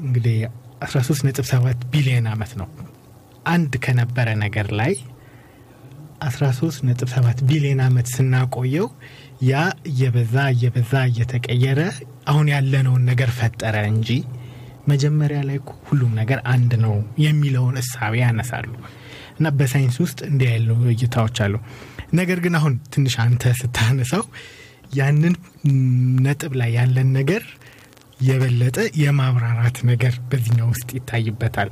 እንግዲህ 13.7 ቢሊዮን ዓመት ነው። አንድ ከነበረ ነገር ላይ 13.7 ቢሊዮን ዓመት ስናቆየው ያ እየበዛ እየበዛ እየተቀየረ አሁን ያለነውን ነገር ፈጠረ እንጂ መጀመሪያ ላይ ሁሉም ነገር አንድ ነው የሚለውን እሳቤ ያነሳሉ እና በሳይንስ ውስጥ እንዲህ ያሉ እይታዎች አሉ። ነገር ግን አሁን ትንሽ አንተ ስታነሳው ያንን ነጥብ ላይ ያለን ነገር የበለጠ የማብራራት ነገር በዚህኛው ውስጥ ይታይበታል።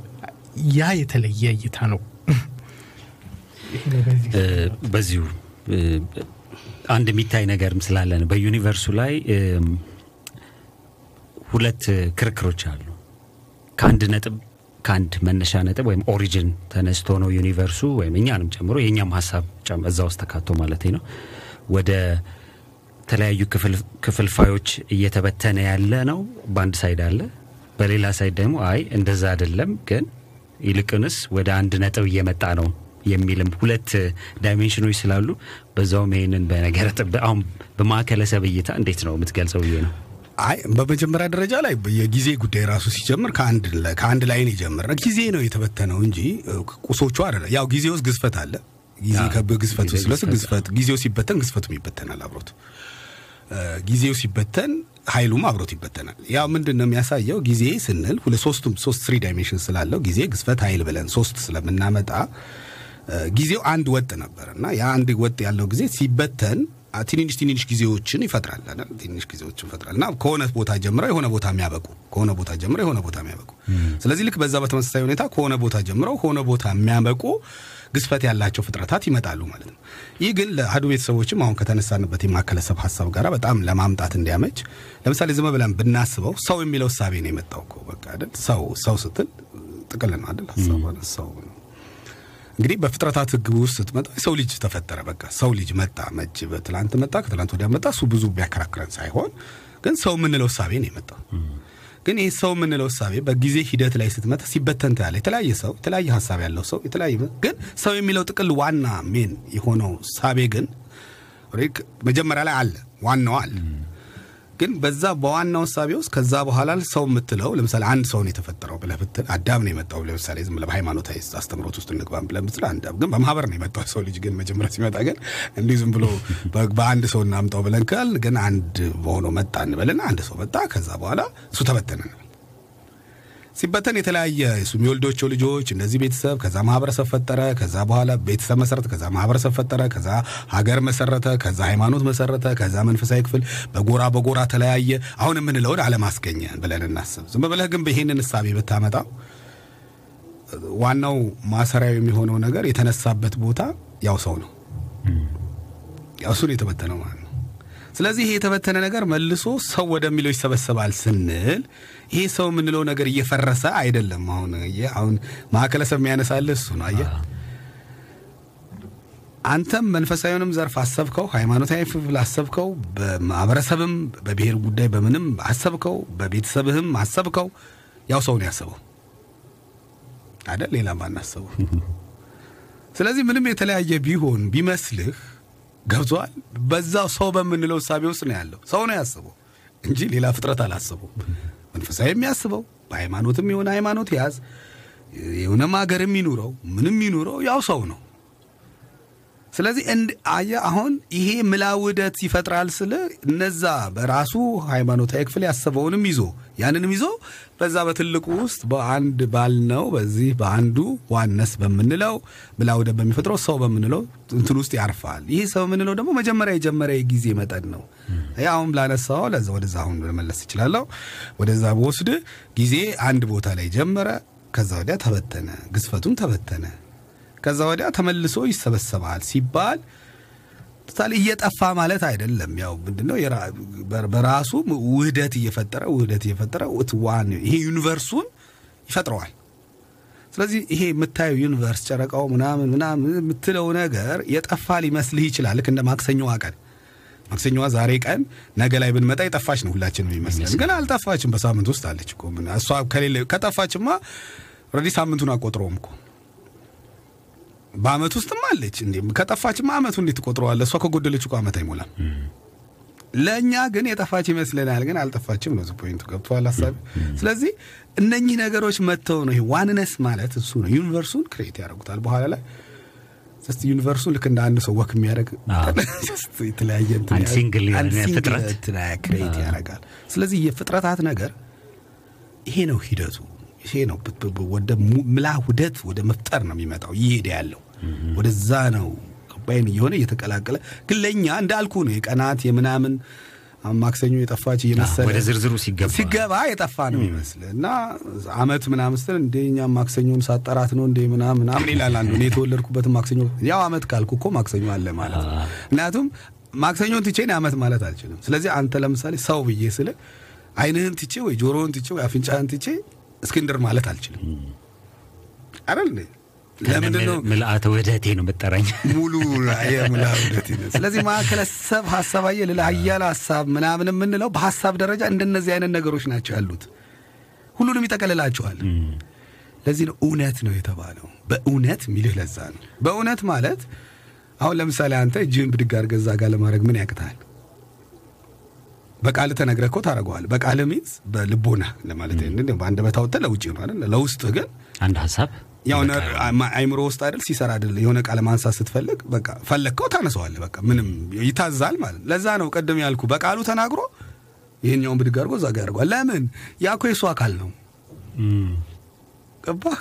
ያ የተለየ እይታ ነው። በዚሁ አንድ የሚታይ ነገርም ስላለ ነው። በዩኒቨርሱ ላይ ሁለት ክርክሮች አሉ። ከአንድ ነጥብ ከአንድ መነሻ ነጥብ ወይም origin ተነስቶ ነው ዩኒቨርሱ ወይም እኛንም ጨምሮ የእኛም ሀሳብ እዛ ውስጥ ተካቶ ማለት ነው ወደ ተለያዩ ክፍል- ክፍልፋዮች እየተበተነ ያለ ነው በአንድ side አለ። በሌላ side ደግሞ አይ እንደዛ አይደለም፣ ግን ይልቅንስ ወደ አንድ ነጥብ እየመጣ ነው የሚልም ሁለት dimension ኦች ስላሉ በዛውም ይሄንን በነገረ አሁን በማዕከለ ሰብእ እይታ እንዴት ነው የምትገልጸው ብዬ ነው። አይ በመጀመሪያ ደረጃ ላይ የጊዜ ጉዳይ ራሱ ሲጀምር ከአንድ ላይ ነው የጀመረ ጊዜ ነው የተበተነው እንጂ ቁሶቹ አይደለም። ያው ጊዜ ውስጥ ግዝፈት አለ። ጊዜ ጊዜ ስለሱ ግዝፈት ግዝፈት ጊዜው ሲበተን ግዝፈቱም ይበተናል አብሮት። ጊዜው ሲበተን ኃይሉም አብሮት ይበተናል። ያው ምንድን ነው የሚያሳየው ጊዜ ስንል ሁለት ሶስቱም ሶስት three dimension ስላለው ጊዜ ግዝፈት ኃይል ብለን ሶስት ስለምናመጣ ጊዜው አንድ ወጥ ነበር እና ያ አንድ ወጥ ያለው ጊዜ ሲበተን ትንንሽ ትንንሽ ጊዜዎችን ይፈጥራል አይደል? ትንንሽ ጊዜዎችን ይፈጥራል እና ከሆነ ቦታ ጀምረው የሆነ ቦታ የሚያበቁ ከሆነ ቦታ ጀምረው የሆነ ቦታ የሚያበቁ ስለዚህ ልክ በዛ በተመሳሳይ ሁኔታ ከሆነ ቦታ ጀምረው ከሆነ ቦታ የሚያበቁ ግዝፈት ያላቸው ፍጥረታት ይመጣሉ ማለት ነው። ይህ ግን ለአሐዱ ቤተሰቦችም አሁን ከተነሳንበት የማዕከለሰብ ሀሳብ ጋር በጣም ለማምጣት እንዲያመች ለምሳሌ ዝም ብለን ብናስበው ሰው የሚለው እሳቤ ነው የመጣው እኮ በቃ አይደል? ሰው ሰው ስትል ጥቅል ነው አይደል? ሰው ነው። እንግዲህ በፍጥረታት ሕግ ውስጥ ስትመጣ የሰው ልጅ ተፈጠረ። በቃ ሰው ልጅ መጣ። መች በትላንት መጣ፣ ከትላንት ወዲያ መጣ። እሱ ብዙ ቢያከራክረን ሳይሆን ግን ሰው የምንለው እሳቤ ነው የመጣው። ግን ይህ ሰው የምንለው እሳቤ በጊዜ ሂደት ላይ ስትመጣ ሲበተን ታያለ። የተለያየ ሰው የተለያየ ሀሳብ ያለው ሰው የተለያየ ግን ሰው የሚለው ጥቅል ዋና ሜን የሆነው እሳቤ ግን መጀመሪያ ላይ አለ፣ ዋናው አለ። ግን በዛ በዋናው እሳቤ ውስጥ ከዛ በኋላ ሰው የምትለው ለምሳሌ አንድ ሰው ነው የተፈጠረው ብለህ ብትል አዳም ነው የመጣው። ለምሳሌ ዝም በሃይማኖታዊ አስተምሮት ውስጥ እንግባም ብለህ ብትል አዳም ግን በማህበር ነው የመጣው ሰው ልጅ ግን መጀመሪያ ሲመጣ ግን እንዲህ ዝም ብሎ በአንድ ሰው እናምጣው ብለን ካል ግን አንድ በሆነው መጣ እንበልና አንድ ሰው መጣ። ከዛ በኋላ እሱ ተበተነ ሲበተን የተለያየ የሚወልዶቸው ልጆች እነዚህ ቤተሰብ ከዛ ማህበረሰብ ፈጠረ። ከዛ በኋላ ቤተሰብ መሰረተ። ከዛ ማህበረሰብ ፈጠረ። ከዛ ሀገር መሰረተ። ከዛ ሃይማኖት መሰረተ። ከዛ መንፈሳዊ ክፍል በጎራ በጎራ ተለያየ። አሁን የምንለውን አለማስገኘ ብለን እናስብ። ዝም ብለህ ግን በይሄንን እሳቤ ብታመጣው ዋናው ማሰሪያው የሚሆነው ነገር የተነሳበት ቦታ ያው ሰው ነው። ያው እሱ ነው የተበተነው ማለት ነው። ስለዚህ ይሄ የተበተነ ነገር መልሶ ሰው ወደሚለው ይሰበሰባል ስንል ይሄ ሰው የምንለው ነገር እየፈረሰ አይደለም። አሁን አሁን ማዕከለ የሚያነሳልህ እሱ ነው። አየህ አንተም መንፈሳዊውንም ዘርፍ አሰብከው፣ ሃይማኖታዊ ክፍል አሰብከው፣ በማህበረሰብም በብሔር ጉዳይ በምንም አሰብከው፣ በቤተሰብህም አሰብከው፣ ያው ሰው ነው ያሰበው አይደል? ሌላ ማን? ስለዚህ ምንም የተለያየ ቢሆን ቢመስልህ ገብቷል። በዛው ሰው በምንለው እሳቤ ውስጥ ነው ያለው። ሰው ነው ያስበው እንጂ ሌላ ፍጥረት አላስበው። መንፈሳዊ የሚያስበው በሃይማኖትም የሆነ ሃይማኖት ያዝ የሆነም ሀገር የሚኑረው ምንም ይኑረው ያው ሰው ነው። ስለዚህ አየ አሁን ይሄ ምላውደት ይፈጥራል ስለ እነዛ በራሱ ሃይማኖታዊ ክፍል ያሰበውንም ይዞ ያንንም ይዞ በዛ በትልቁ ውስጥ በአንድ ባልነው በዚህ በአንዱ ዋነስ በምንለው ምላውደት በሚፈጥረው ሰው በምንለው እንትን ውስጥ ያርፋል። ይሄ ሰው የምንለው ደግሞ መጀመሪያ የጀመረ የጊዜ መጠን ነው። አሁን ላነሳው ለዛ ወደዛ አሁን መለስ ይችላለሁ። ወደዛ በወስድ ጊዜ አንድ ቦታ ላይ ጀመረ፣ ከዛ ወዲያ ተበተነ፣ ግዝፈቱም ተበተነ። ከዛ ወዲያ ተመልሶ ይሰበሰባል ሲባል ምሳሌ እየጠፋ ማለት አይደለም። ያው ምንድነው በራሱ ውህደት እየፈጠረ ውህደት እየፈጠረ one ይሄ ዩኒቨርሱን ይፈጥረዋል። ስለዚህ ይሄ የምታየው ዩኒቨርስ ጨረቃው ምናምን ምናምን የምትለው ነገር የጠፋ ሊመስልህ ይችላል። ልክ እንደ ማክሰኞዋ ቀን ማክሰኞዋ ዛሬ ቀን ነገ ላይ ብንመጣ የጠፋች ነው ሁላችንም ይመስለን፣ ግን አልጠፋችም። በሳምንት ውስጥ አለች እሷ ከሌለ ከጠፋችማ already ሳምንቱን አቆጥረውም እኮ በአመት ውስጥም አለች እንዴ ከጠፋችማ አመቱ እንዴት ትቆጥረዋለህ? እሷ ከጎደለች እኮ አመት አይሞላም። ለእኛ ግን የጠፋች ይመስለናል፣ ግን አልጠፋችም ነው point ኡ። ገብቶሃል ሀሳቤ? ስለዚህ እነኚህ ነገሮች መጥተው ነው ይሄ oneness ማለት እሱ ነው። ዩኒቨርሱን create ያደርጉታል በኋላ ላይ ስ ዩኒቨርሱን ልክ እንደ አንድ ሰው ወክ የሚያደርግ የተለያየ ክሬት ያደርጋል። ስለዚህ የፍጥረታት ነገር ይሄ ነው ሂደቱ ይሄ ነው ወደ ምላ ውደት ወደ መፍጠር ነው የሚመጣው እየሄደ ያለው ወደዛ ነው ባይን እየሆነ እየተቀላቀለ ግን ለእኛ እንዳልኩ ነው የቀናት የምናምን ማክሰኞ የጠፋች እየመሰለ ወደ ዝርዝሩ ሲገባ ሲገባ የጠፋ ነው ይመስል እና አመት ምናምን ስትል እንደ እኛም ማክሰኞን ሳጠራት ነው እንደ ምናምን ምናምን ይላል አንዱ። እኔ የተወለድኩበትን ማክሰኞ ያው አመት ካልኩ እኮ ማክሰኞ አለ ማለት ነው። ምክንያቱም ማክሰኞን ትቼ እኔ አመት ማለት አልችልም። ስለዚህ አንተ ለምሳሌ ሰው ብዬ ስለ አይንህን ትቼ ወይ ጆሮህን ትቼ ወይ አፍንጫህን ትቼ እስክንድር ማለት አልችልም አይደል? ምልአተ ውህደቴ ነው መጠራኝ ሙሉ የምላ ውህደቴ ነው። ስለዚህ ማዕከለ ሰብ ሀሳብ አየህ ልላ ሀያል ሀሳብ ምናምን የምንለው በሀሳብ ደረጃ እንደነዚህ አይነት ነገሮች ናቸው ያሉት። ሁሉንም ይጠቀልላቸዋል። ለዚህ ነው እውነት ነው የተባለው። በእውነት የሚልህ ለዛ ነው። በእውነት ማለት አሁን ለምሳሌ አንተ እጅህን ብድግ አድርገህ እዛ ጋር ለማድረግ ምን ያቅታል? በቃል ተነግረህ እኮ ታደርገዋል። በቃል ሚንስ በልቦና ለማለት በአንደበት አውጥተህ ለውጭ ነው አይደል? ለውስጥህ ግን አንድ ሀሳብ ያው አይምሮ ውስጥ አይደል ሲሰራ አይደል የሆነ ቃል ማንሳት ስትፈልግ በቃ ፈለግከው ታነሰዋለህ። በቃ ምንም ይታዛል ማለት ለዛ ነው ቅድም ያልኩ በቃሉ ተናግሮ ይህኛውን ብድግ አድርጎ እዛ ጋር ያደርገዋል። ለምን ያ እኮ የእሱ አካል ነው። ገባህ?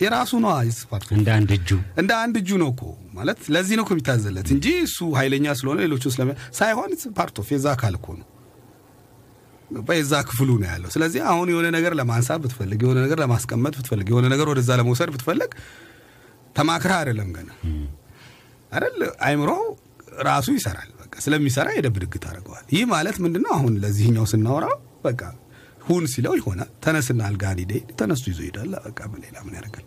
የራሱ ነው ስፓርት እንደ አንድ እጁ እንደ አንድ እጁ ነው እኮ ማለት ለዚህ ነው እኮ የሚታዘለት እንጂ እሱ ኃይለኛ ስለሆነ ሌሎቹ ስለሚ ሳይሆን ፓርት ኦፍ የዛ አካል እኮ ነው። የዛ ክፍሉ ነው ያለው። ስለዚህ አሁን የሆነ ነገር ለማንሳት ብትፈልግ፣ የሆነ ነገር ለማስቀመጥ ብትፈልግ፣ የሆነ ነገር ወደዛ ለመውሰድ ብትፈልግ ተማክረህ አይደለም ገና አይደል አይምሮ ራሱ ይሰራል። በቃ ስለሚሰራ የደብድግ ታደርገዋል። ይህ ማለት ምንድነው? አሁን ለዚህኛው ስናወራው በቃ ሁን ሲለው ይሆናል። ተነስና አልጋን ሂደ ተነስቶ ይዞ ይሄዳል። በቃ ሌላ ምን ያደርጋል?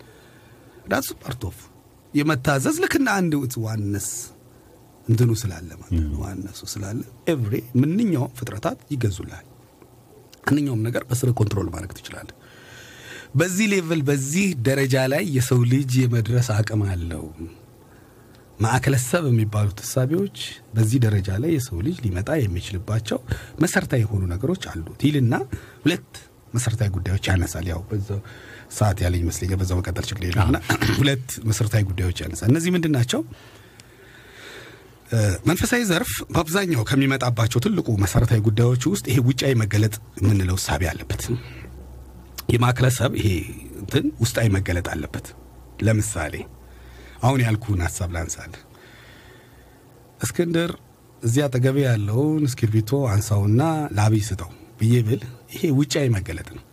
that's part of የመታዘዝ ልክ እንደ አንድ oneness እንትኑ ስላለ ማለት ነው። oneness ኡ ስላለ every ምንኛውም ፍጥረታት ይገዙልሃል። ማንኛውም ነገር በስር control ማድረግ ትችላለህ። በዚህ level በዚህ ደረጃ ላይ የሰው ልጅ የመድረስ አቅም አለው። ማዕከለ ሰብእ የሚባሉት እሳቤዎች በዚህ ደረጃ ላይ የሰው ልጅ ሊመጣ የሚችልባቸው መሰረታዊ የሆኑ ነገሮች አሉት ይልና ሁለት መሰረታዊ ጉዳዮች ያነሳል። ያው በዛው ሰዓት ያለኝ ይመስለኛል። በዛው መቀጠል ችግር የለምና ሁለት መሰረታዊ ጉዳዮች ያነሳል። እነዚህ ምንድን ናቸው? መንፈሳዊ ዘርፍ በአብዛኛው ከሚመጣባቸው ትልቁ መሰረታዊ ጉዳዮች ውስጥ ይሄ ውጫዊ መገለጥ የምንለው እሳቤ አለበት። የማዕከለ ሰብ ይሄ እንትን ውስጣዊ መገለጥ አለበት። ለምሳሌ አሁን ያልኩህን ሀሳብ ላንሳል። እስክንድር እዚያ አጠገቤ ያለውን እስክርቢቶ አንሳውና ላብይ ስጠው ብዬ ብል ይሄ ውጫዊ መገለጥ ነው።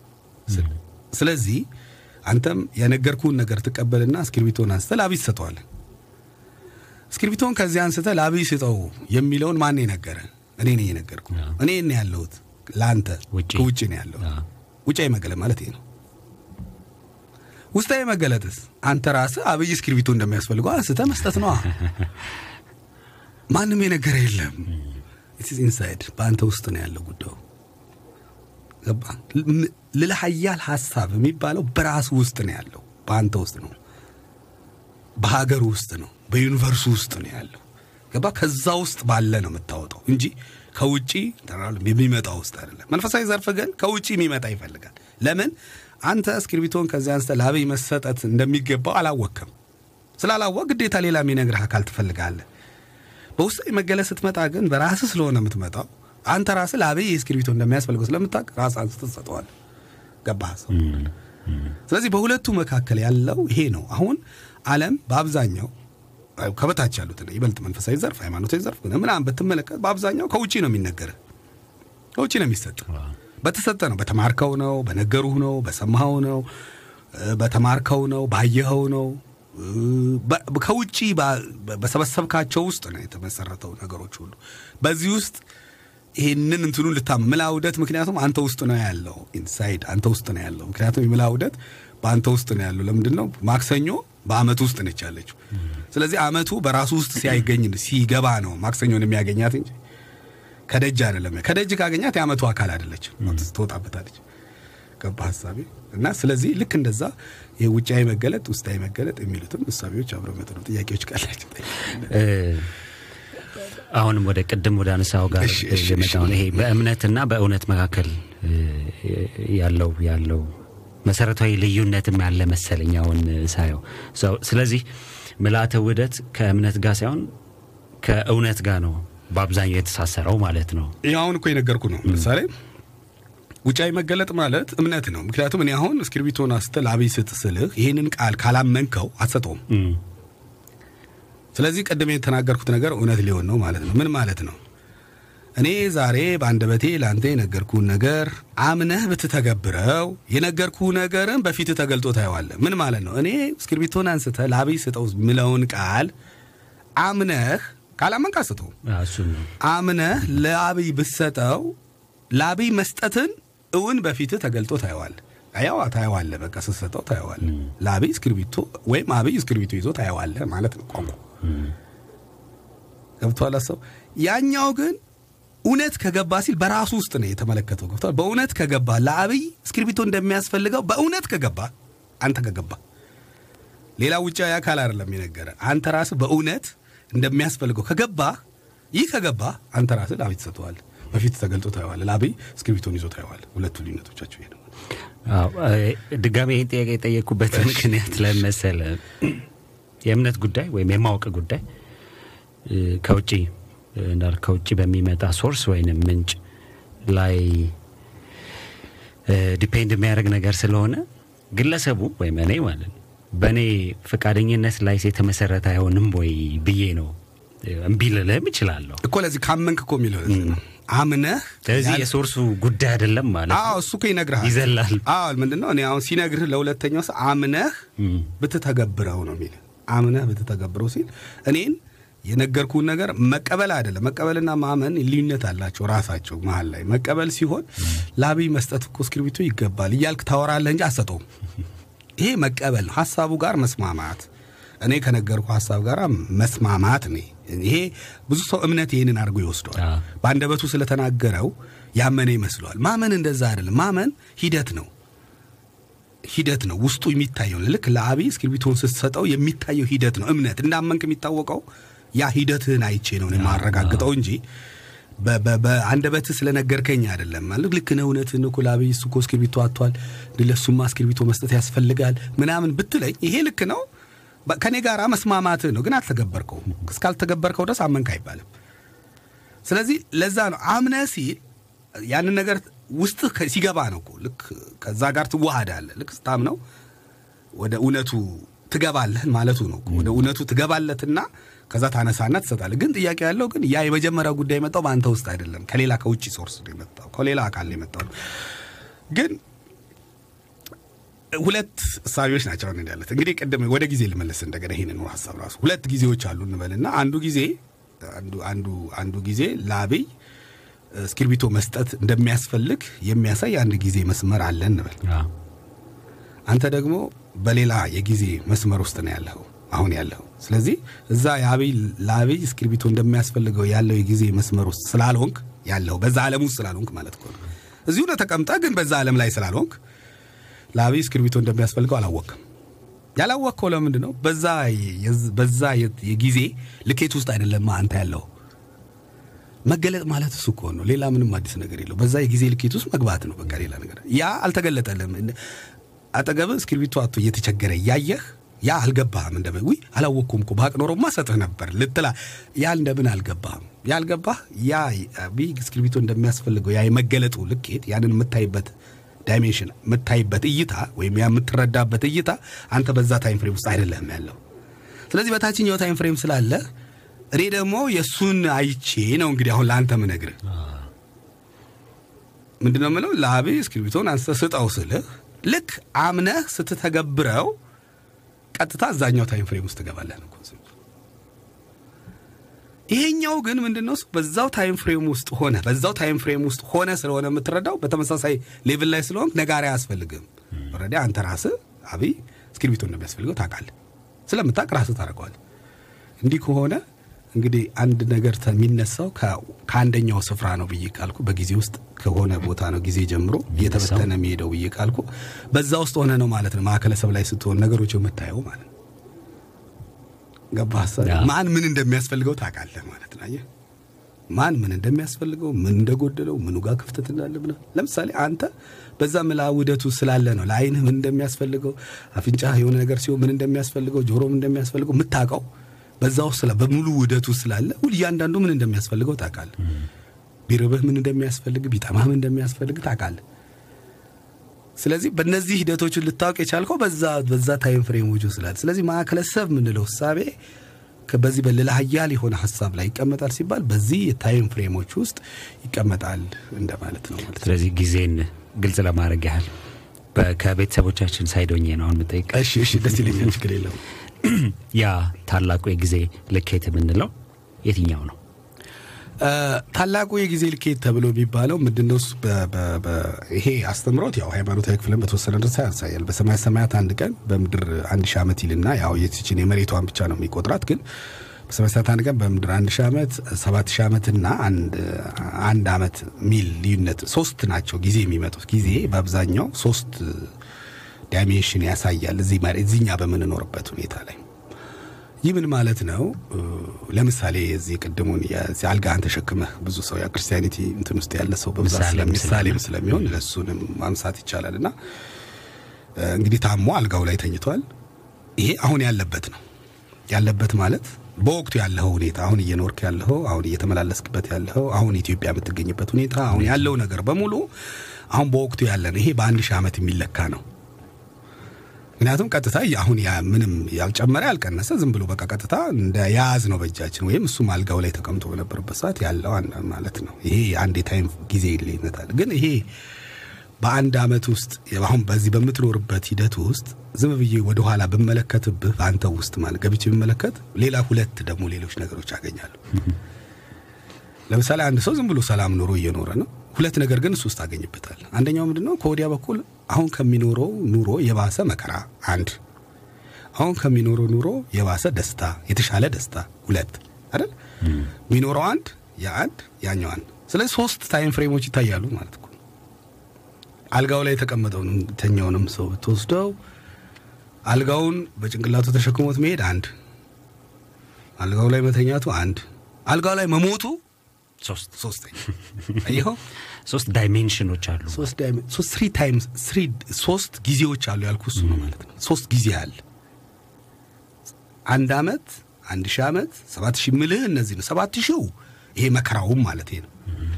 ስለዚህ አንተም የነገርኩህን ነገር ትቀበልና እስክርቢቶን አንስተ ላብይ ትሰጠዋለን። እስክርቢቶን ከዚያ አንስተ ላብይ ስጠው የሚለውን ማን የነገረ? እኔ ነኝ የነገርኩ። እኔ ነው ያለሁት ለአንተ ከውጭ ነው ያለሁት። ውጫዊ መገለጥ ማለት ይሄ ነው። ውስጣዊ መገለጥስ አንተ ራስህ አብይ እስክርቢቶ እንደሚያስፈልገው አንስተ መስጠት ነዋ። ማንም የነገረ የለም። it's inside በአንተ ውስጥ ነው ያለው ጉዳዩ።? ልዕለ ኃያል ሀሳብ የሚባለው በራሱ ውስጥ ነው ያለው፣ በአንተ ውስጥ ነው፣ በሀገሩ ውስጥ ነው፣ በዩኒቨርሱ ውስጥ ነው ያለው። ገባ? ከዛ ውስጥ ባለ ነው የምታወጣው እንጂ ከውጪ የሚመጣ ውስጥ አይደለም። መንፈሳዊ ዘርፍ ግን ከውጪ የሚመጣ ይፈልጋል። ለምን? አንተ እስክርቢቶን ከዚያ አንስተ ለአብይ መሰጠት እንደሚገባው አላወቅም። ስላላወቅ ግዴታ ሌላ የሚነግርህ አካል ትፈልጋለህ። በውስጣዊ መገለጽ ስትመጣ ግን በራስህ ስለሆነ የምትመጣው አንተ ራስህ ለአብይ እስክርቢቶ እንደሚያስፈልገው ስለምታውቅ ራስህ አንስተህ ትሰጠዋለህ። ገባህ? ስለዚህ በሁለቱ መካከል ያለው ይሄ ነው። አሁን ዓለም በአብዛኛው ከበታች ያሉትን ይበልጥ መንፈሳዊ ዘርፍ፣ ሃይማኖታዊ ዘርፍ ምናምን ብትመለከት በአብዛኛው ከውጭ ነው የሚነገርህ፣ ከውጭ ነው የሚሰጥ። በተሰጠ ነው፣ በተማርከው ነው፣ በነገሩህ ነው፣ በሰማኸው ነው፣ በተማርከው ነው፣ ባየኸው ነው ከውጭ በሰበሰብካቸው ውስጥ ነው የተመሰረተው ነገሮች ሁሉ። በዚህ ውስጥ ይህንን እንትኑን ልታ ምላውደት ምክንያቱም አንተ ውስጥ ነው ያለው፣ ኢንሳይድ አንተ ውስጥ ነው ያለው። ምክንያቱም የምላውደት በአንተ ውስጥ ነው ያለው። ለምንድን ነው ማክሰኞ በአመቱ ውስጥ ነች ያለችው። ስለዚህ አመቱ በራሱ ውስጥ ሲያገኝ ሲገባ ነው ማክሰኞን የሚያገኛት እንጂ ከደጅ አይደለም። ከደጅ ካገኛት የአመቱ አካል አይደለች፣ ትወጣበታለች። ገባ ሀሳቤ እና ስለዚህ ልክ እንደዛ የውጫዊ መገለጥ ውስጣዊ መገለጥ የሚሉትም እሳቤዎች አብረው መጡ ነው። ጥያቄዎች ቃላቸው አሁንም ወደ ቅድም ወደ አነሳው ጋር ይሄ በእምነትና በእውነት መካከል ያለው ያለው መሰረታዊ ልዩነትም ያለ መሰለኝ አሁን ሳየው። ስለዚህ ምልአተ ውህደት ከእምነት ጋር ሳይሆን ከእውነት ጋር ነው በአብዛኛው የተሳሰረው ማለት ነው። ይህ አሁን እኮ የነገርኩ ነው። ምሳሌ ውጫዊ መገለጥ ማለት እምነት ነው። ምክንያቱም እኔ አሁን እስክርቢቶን አስተ ለአብይ ስጥ ስልህ ይህንን ቃል ካላመንከው አትሰጠውም። ስለዚህ ቅድም የተናገርኩት ነገር እውነት ሊሆን ነው ማለት ነው። ምን ማለት ነው? እኔ ዛሬ በአንደበቴ ለአንተ የነገርኩህን ነገር አምነህ ብትተገብረው የነገርኩህ ነገርን በፊት ተገልጦ ታየዋለህ። ምን ማለት ነው? እኔ እስክርቢቶን አንስተህ ለአብይ ስጠው ምለውን ቃል አምነህ ካላመንክ አትሰጠውም። አምነህ ለአብይ ብትሰጠው ለአብይ መስጠትን እውን በፊትህ ተገልጦ ታየዋለህ። ያው ታየዋለህ፣ በቃ ስትሰጠው ታየዋለህ። ለአብይ እስክርቢቶ ወይም አብይ እስክርቢቶ ይዞ ታየዋለህ ማለት ነው ቋንቋ ገብቶሃል ሀሳቡ። ያኛው ግን እውነት ከገባ ሲል በራሱ ውስጥ ነው የተመለከተው። ገብቶሃል። በእውነት ከገባ ለአብይ እስክርቢቶ እንደሚያስፈልገው በእውነት ከገባ አንተ ከገባ ሌላ ውጫዊ አካል አይደለም የነገረ አንተ ራስህ በእውነት እንደሚያስፈልገው ከገባ ይህ ከገባ አንተ ራስህ ለአብይ ትሰጠዋለህ። በፊት ተገልጦ ታየዋለህ። ለአብይ እስክርቢቶን ይዞ ታየዋለህ። ሁለቱ ልዩነቶቻቸው ይሄ ድጋሜ ይህን ጥያቄ የጠየቅኩበት ምክንያት ላይ መሰለ የእምነት ጉዳይ ወይም የማወቅ ጉዳይ ከውጭ እንዳል ከውጭ በሚመጣ source ወይንም ምንጭ ላይ depend የሚያደርግ ነገር ስለሆነ ግለሰቡ ወይም እኔ ማለት ነው በእኔ ፈቃደኝነት ላይ የተመሰረተ አይሆንም ወይ ብዬ ነው እምቢ ልልህም እችላለሁ። እኮ ለዚህ ካመንክ እኮ የሚለው አምነህ ስለዚህ የ source ኡ ጉዳይ አይደለም ማለት አዎ እሱ እኮ ይነግርሃል። ይዘላል። አዎ ምንድን ነው እኔ አሁን ሲነግርህ ለሁለተኛው ሰው አምነህ ብትተገብረው ነው የሚል አምነህ ብትተገብረው ሲል እኔን የነገርኩህን ነገር መቀበል አይደለም። መቀበልና ማመን ልዩነት አላቸው ራሳቸው መሀል ላይ። መቀበል ሲሆን ለአብይ መስጠት እኮ እስክርቢቶ ይገባል እያልክ ታወራለህ እንጂ አሰጠውም ይሄ መቀበል ነው። ሀሳቡ ጋር መስማማት። እኔ ከነገርኩ ሀሳብ ጋር መስማማት ነ ይሄ ብዙ ሰው እምነት ይህንን አድርጎ ይወስደዋል። በአንደበቱ ስለተናገረው ያመነ ይመስለዋል። ማመን እንደዛ አይደለም። ማመን ሂደት ነው ሂደት ነው። ውስጡ የሚታየው ልክ ለአብይ እስክሪብቶን ስትሰጠው የሚታየው ሂደት ነው። እምነት እንዳመንክ የሚታወቀው ያ ሂደትህን አይቼ ነው የማረጋግጠው እንጂ በአንደበትህ ስለነገርከኝ አይደለም። ማለት ልክ ነህ፣ እውነትህን እኮ ለአብይ እሱ እኮ እስክሪብቶ አጥቷል፣ ለሱማ እስክሪብቶ መስጠት ያስፈልጋል ምናምን ብትለኝ ይሄ ልክ ነው ከኔ ጋር መስማማትህ ነው። ግን አልተገበርከው። እስካልተገበርከው ድረስ አመንክ አይባልም። ስለዚህ ለዛ ነው አምነህ ሲል ያንን ነገር ውስጥ ሲገባ ነው ልክ ከዛ ጋር ትዋሃዳለህ። ልክ ስታምነው ወደ እውነቱ ትገባለህ ማለቱ ነው። ወደ እውነቱ ትገባለትና ከዛ ታነሳና ትሰጣለህ። ግን ጥያቄ ያለው ግን ያ የመጀመሪያው ጉዳይ የመጣው በአንተ ውስጥ አይደለም፣ ከሌላ ከውጭ ሶርስ ነው የመጣው፣ ከሌላ አካል ነው የመጣው። ግን ሁለት እሳቢዎች ናቸው አሁን ያለት። እንግዲህ ቅድም ወደ ጊዜ ልመለስ እንደገና ይህንን ሀሳብ ራሱ ሁለት ጊዜዎች አሉ እንበልና አንዱ ጊዜ አንዱ አንዱ ጊዜ ለአብይ እስክሪብቶ መስጠት እንደሚያስፈልግ የሚያሳይ አንድ ጊዜ መስመር አለ እንበል። አንተ ደግሞ በሌላ የጊዜ መስመር ውስጥ ነው ያለው አሁን ያለው። ስለዚህ እዛ የአብይ ለአብይ እስክሪብቶ እንደሚያስፈልገው ያለው የጊዜ መስመር ውስጥ ስላልሆንክ ያለው በዛ ዓለም ውስጥ ስላልሆንክ ማለት ነው። እዚሁ ተቀምጠ፣ ግን በዛ ዓለም ላይ ስላልሆንክ ለአብይ እስክሪብቶ እንደሚያስፈልገው አላወቅም። ያላወቅከው ለምንድን ነው? በዛ የጊዜ ልኬት ውስጥ አይደለም አንተ ያለው መገለጥ ማለት እሱ እኮ ነው። ሌላ ምንም አዲስ ነገር የለው። በዛ የጊዜ ልኬት ውስጥ መግባት ነው። በቃ ሌላ ነገር ያ አልተገለጠልም። አጠገብህ እስክሪብቶ አቶ እየተቸገረ እያየህ ያ አልገባህም። እንደ ውይ አላወቅኩም እኮ ባቅ ኖሮማ ሰጥህ ነበር ልትላ ያ እንደምን አልገባህም። ያ አልገባህ ያ እስክሪብቶ እንደሚያስፈልገው ያ የመገለጡ ልኬት ያንን የምታይበት ዳይሜንሽን የምታይበት እይታ ወይም ያ የምትረዳበት እይታ አንተ በዛ time frame ውስጥ አይደለህም ያለው። ስለዚህ በታችኛው time frame ስላለ እኔ ደግሞ የእሱን አይቼ ነው እንግዲህ አሁን ለአንተ ምነግርህ ምንድን ነው የምለው ለአብይ እስክሪብቶን አንስተ ስጠው ስልህ ልክ አምነህ ስትተገብረው ቀጥታ እዛኛው time frame ውስጥ ትገባለህ ነው። ይሄኛው ግን ምንድን ነው በዛው time frame ውስጥ ሆነ በዛው time frame ውስጥ ሆነ ስለሆነ የምትረዳው በተመሳሳይ level ላይ ስለሆንክ ነጋሪ አያስፈልግም። already አንተ ራስህ አብይ እስክሪብቶ እንደሚያስፈልገው ታውቃለህ። ስለምታውቅ ራስህ ታደርገዋለህ። እንዲህ ከሆነ እንግዲህ አንድ ነገር የሚነሳው ከአንደኛው ስፍራ ነው ብዬ ካልኩ በጊዜ ውስጥ ከሆነ ቦታ ነው ጊዜ ጀምሮ እየተበተነ የሚሄደው ብዬ ካልኩ በዛ ውስጥ ሆነ ነው ማለት ነው። ማዕከለ ሰብ ላይ ስትሆን ነገሮች የምታየው ማለት ነው። ገባህ? ማን ምን እንደሚያስፈልገው ታውቃለህ ማለት ነው። አየህ፣ ማን ምን እንደሚያስፈልገው ምን እንደጎደለው ምኑ ጋር ክፍተት እንዳለ ብለህ ለምሳሌ አንተ በዛ ምልአ ውህደቱ ስላለ ነው ለአይንህ ምን እንደሚያስፈልገው አፍንጫህ የሆነ ነገር ሲሆን ምን እንደሚያስፈልገው ጆሮ ምን እንደሚያስፈልገው የምታውቀው በዛ ውስጥ ምልአ ውህደቱ ስላለ ሁሉ እያንዳንዱ ምን እንደሚያስፈልገው ታውቃለህ። ቢርብህ ምን እንደሚያስፈልግ ቢጠማህ ምን እንደሚያስፈልግ ታውቃለህ። ስለዚህ በእነዚህ ሂደቶችን ልታውቅ የቻልከው በዛ በዛ time frame ኦች ስላለ። ስለዚህ ማዕከለ ሰብ የምንለው እሳቤ በዚህ በሌላ ሀያል የሆነ ሀሳብ ላይ ይቀመጣል ሲባል በዚህ የታይም ፍሬሞች ውስጥ ይቀመጣል እንደማለት ነው ማለት ስለዚህ ጊዜን ግልጽ ለማድረግ ያህል ከቤተሰቦቻችን ሳይዶኜ ነው አሁን የምጠይቅ እሺ እሺ ደስ ይለኛል። ችግር የለውም ያ ታላቁ የጊዜ ልኬት የምንለው የትኛው ነው? ታላቁ የጊዜ ልኬት ተብሎ የሚባለው ምንድነው? ይሄ አስተምሮት ያው ሃይማኖታዊ ክፍልን በተወሰነ ድረስ ያሳያል። በሰማይ ሰማያት አንድ ቀን በምድር አንድ ሺህ ዓመት ይልና ያው የትችን የመሬቷን ብቻ ነው የሚቆጥራት ግን በሰማይ ሰማያት አንድ ቀን በምድር አንድ ሺህ ዓመት ሰባት ሺህ ዓመትና አንድ ዓመት ሚል ልዩነት ሶስት ናቸው ጊዜ የሚመጡት ጊዜ በአብዛኛው ሶስት ዳይሜንሽን ያሳያል እዚህ እዚህኛ በምንኖርበት ሁኔታ ላይ ይህ ምን ማለት ነው? ለምሳሌ የዚህ ቅድሙን አልጋህን ተሸክመህ ብዙ ሰው ያ ክርስቲያኒቲ እንትን ውስጥ ያለ ሰው በብዛት ስለሚሆን ለእሱንም ማንሳት ይቻላል። እና እንግዲህ ታሞ አልጋው ላይ ተኝቷል። ይሄ አሁን ያለበት ነው። ያለበት ማለት በወቅቱ ያለው ሁኔታ አሁን እየኖርክ ያለው አሁን እየተመላለስክበት ያለው አሁን ኢትዮጵያ የምትገኝበት ሁኔታ አሁን ያለው ነገር በሙሉ አሁን በወቅቱ ያለ ነው። ይሄ በአንድ ሺህ ዓመት የሚለካ ነው። ምክንያቱም ቀጥታ አሁን ምንም ያልጨመረ ያልቀነሰ ዝም ብሎ በቃ ቀጥታ እንደ ያዝ ነው በእጃችን ወይም እሱም አልጋው ላይ ተቀምጦ በነበረበት ሰዓት ያለው ማለት ነው። ይሄ አንድ የታይም ጊዜ ይለይነታል። ግን ይሄ በአንድ ዓመት ውስጥ አሁን በዚህ በምትኖርበት ሂደት ውስጥ ዝም ብዬ ወደኋላ ብመለከትብህ በአንተ ውስጥ ማለት ገብቼ ብመለከት ሌላ ሁለት ደግሞ ሌሎች ነገሮች አገኛለሁ። ለምሳሌ አንድ ሰው ዝም ብሎ ሰላም ኑሮ እየኖረ ነው። ሁለት ነገር ግን እሱ ውስጥ አገኝበታል። አንደኛው ምንድን ነው? ከወዲያ በኩል አሁን ከሚኖረው ኑሮ የባሰ መከራ አንድ፣ አሁን ከሚኖረው ኑሮ የባሰ ደስታ፣ የተሻለ ደስታ ሁለት። አይደል? የሚኖረው አንድ የአንድ ያኛው ስለዚህ ሶስት time frame ኦች ይታያሉ ማለት አልጋው ላይ የተቀመጠውንም ተኛውንም ሰው ብትወስደው አልጋውን በጭንቅላቱ ተሸክሞት መሄድ አንድ፣ አልጋው ላይ መተኛቱ አንድ፣ አልጋው ላይ መሞቱ ሶስት ይኸው ሶስት dimension ኦች አሉ። ሶስት times ሶስት ጊዜዎች አሉ ያልኩ እሱ ነው ማለት ነው። ሶስት ጊዜ አለ። አንድ አመት፣ አንድ ሺህ አመት፣ ሰባት ሺህ ምልህ እነዚህ ነው። ሰባት ሺው ይሄ መከራውም ማለት ነው።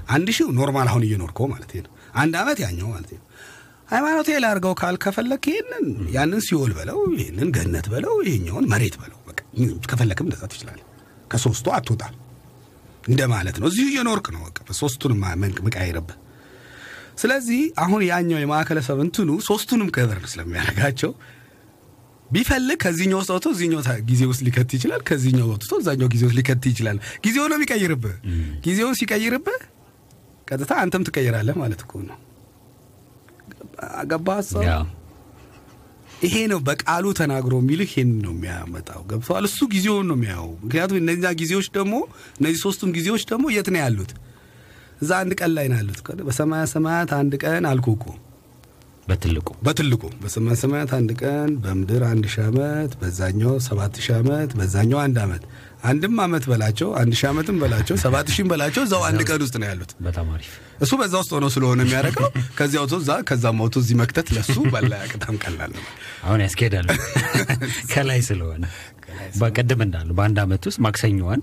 አንድ ሺው normal አሁን እየኖርከው ማለት ነው። አንድ አመት ያኛው ማለት ነው። ሃይማኖቴ ላርገው ካል ከፈለክ ይሄንን ያንን ሲኦል በለው፣ ይሄንን ገነት በለው፣ ይሄኛውን መሬት በለው። በቃ ከፈለክም እንደዛ ትችላለህ። ከሶስቱ አትወጣም እንደ ማለት ነው። እዚሁ እየኖርክ ነው። በቃ ሶስቱንም መቃየርብህ ስለዚህ አሁን ያኛው የማዕከለ ሰብ እንትኑ ሶስቱንም cover ስለሚያደርጋቸው ቢፈልግ ከዚህኛው ውስጥ አውጥቶ እዚህኛው ጊዜ ውስጥ ሊከት ይችላል። ከዚህኛው ወጥቶ እዛኛው ጊዜ ውስጥ ሊከት ይችላል። ጊዜው ነው የሚቀይርብህ። ጊዜውን ሲቀይርብህ ቀጥታ አንተም ትቀይራለህ ማለት እኮ ነው። ገባህ ይሄ ነው በቃሉ ተናግሮ የሚልህ ይሄን ነው የሚያመጣው። ገብተዋል። እሱ ጊዜውን ነው የሚያየው። ምክንያቱም እነዚያ ጊዜዎች ደግሞ እነዚህ ሶስቱም ጊዜዎች ደግሞ የት ነው ያሉት? እዛ አንድ ቀን ላይ ነው ያሉት። በሰማያ ሰማያት አንድ ቀን አልኩህ እኮ በትልቁ በትልቁ በሰማያ ሰማያት አንድ ቀን፣ በምድር አንድ ሺህ ዓመት፣ በዛኛው ሰባት ሺህ ዓመት፣ በዛኛው አንድ ዓመት። አንድም ዓመት በላቸው፣ አንድ ሺህ ዓመትም በላቸው፣ ሰባት ሺህም በላቸው፣ እዛው አንድ ቀን ውስጥ ነው ያሉት። በጣም አሪፍ እሱ በዛ ውስጥ ሆኖ ስለሆነ የሚያደርገው ከዚያ አውቶ እዛ ከዛም አውቶ እዚህ መክተት ለሱ በላ ቅጣም ቀላል ነው። አሁን ያስኬዳል ከላይ ስለሆነ በቅድም እንዳሉ በአንድ አመት ውስጥ ማክሰኞዋን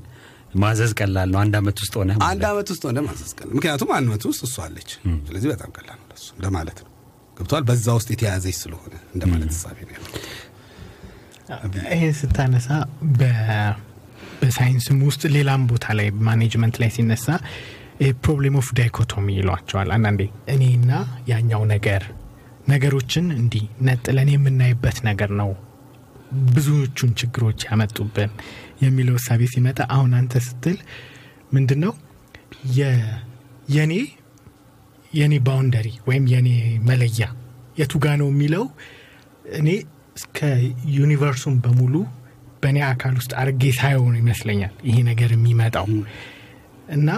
ማዘዝ ቀላል ነው። አንድ አመት ውስጥ ሆነ አንድ ዓመት ውስጥ ሆነ ማዘዝ ቀላል፣ ምክንያቱም አንድ ዓመት ውስጥ እሱ አለች። ስለዚህ በጣም ቀላል ነው ለሱ እንደማለት ነው። ገብቷል። በዛ ውስጥ የተያዘች ስለሆነ እንደማለት እሳቤ ነው ይህን ስታነሳ በ- በሳይንስም ውስጥ ሌላም ቦታ ላይ management ላይ ሲነሳ problem of dichotomy ይሏቸዋል። አንዳንዴ። እኔና ያኛው ነገር ነገሮችን እንዲህ ነጥለን የምናይበት ነገር ነው። ብዙዎቹን ችግሮች ያመጡብን የሚለው እሳቤ ሲመጣ አሁን አንተ ስትል ምንድን ነው የኔ የኔ boundary ወይም የኔ መለያ የቱ ጋ ነው የሚለው? እኔ እስከ universe ኡን በሙሉ በእኔ አካል ውስጥ አርጌ ሳየው ነው ይመስለኛል ይሄ ነገር የሚመጣው። እና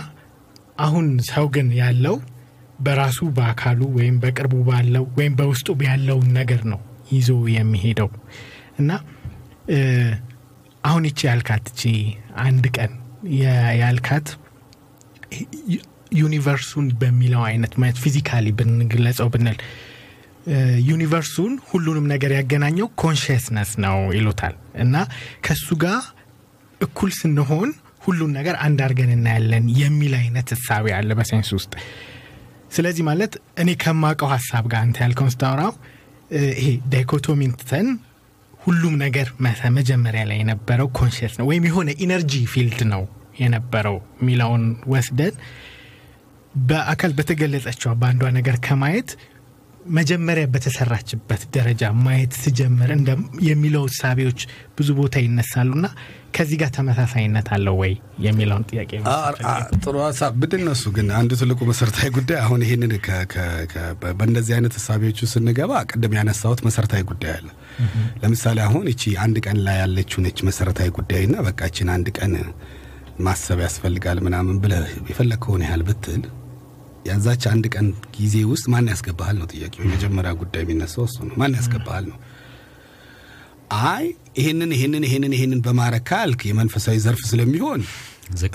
አሁን ሰው ግን ያለው በራሱ በአካሉ ወይም በቅርቡ ባለው ወይም በውስጡ ያለውን ነገር ነው ይዞ የሚሄደው። እና አሁን ይቺ ያልካት እቺ አንድ ቀን ያልካት universe ኡን በሚለው አይነት ማለት physically ብንግለጸው ብንል universe ኡን ሁሉንም ነገር ያገናኘው consciousness ነው ይሉታል እና ከሱ ጋር እኩል ስንሆን ሁሉን ነገር አንድ አድርገን እናያለን የሚል አይነት እሳቤ አለ በሳይንስ ውስጥ። ስለዚህ ማለት እኔ ከማውቀው ሀሳብ ጋር አንተ ያልከውን ስታወራው ይሄ dichotomy ን ትተን ሁሉም ነገር መጀመሪያ ላይ የነበረው conscious ነው ወይም የሆነ energy field ነው የነበረው የሚለውን ወስደን በአካል በተገለጸችው በአንዷ ነገር ከማየት መጀመሪያ በተሰራችበት ደረጃ ማየት ስጀምር የሚለው እሳቤዎች ብዙ ቦታ ይነሳሉና ከዚህ ጋር ተመሳሳይነት አለው ወይ የሚለውን ጥያቄ ጥሩ ሀሳብ። ብድን ግን? አንዱ ትልቁ መሰረታዊ ጉዳይ አሁን ይህንን በእንደዚህ አይነት እሳቤዎቹ ስንገባ ቅድም ያነሳሁት መሰረታዊ ጉዳይ አለ። ለምሳሌ አሁን እቺ አንድ ቀን ላይ ያለችው ነች መሰረታዊ ጉዳይና በቃ እቺን አንድ ቀን ማሰብ ያስፈልጋል ምናምን ብለህ የፈለግከውን ያህል ብትል ያዛች አንድ ቀን ጊዜ ውስጥ ማን ያስገባሃል ነው ጥያቄው። የመጀመሪያ ጉዳይ የሚነሳው እሱ ነው። ማን ያስገባሃል ነው። አይ ይሄንን ይሄንን ይሄንን ይሄንን በማረግ ካልክ የመንፈሳዊ ዘርፍ ስለሚሆን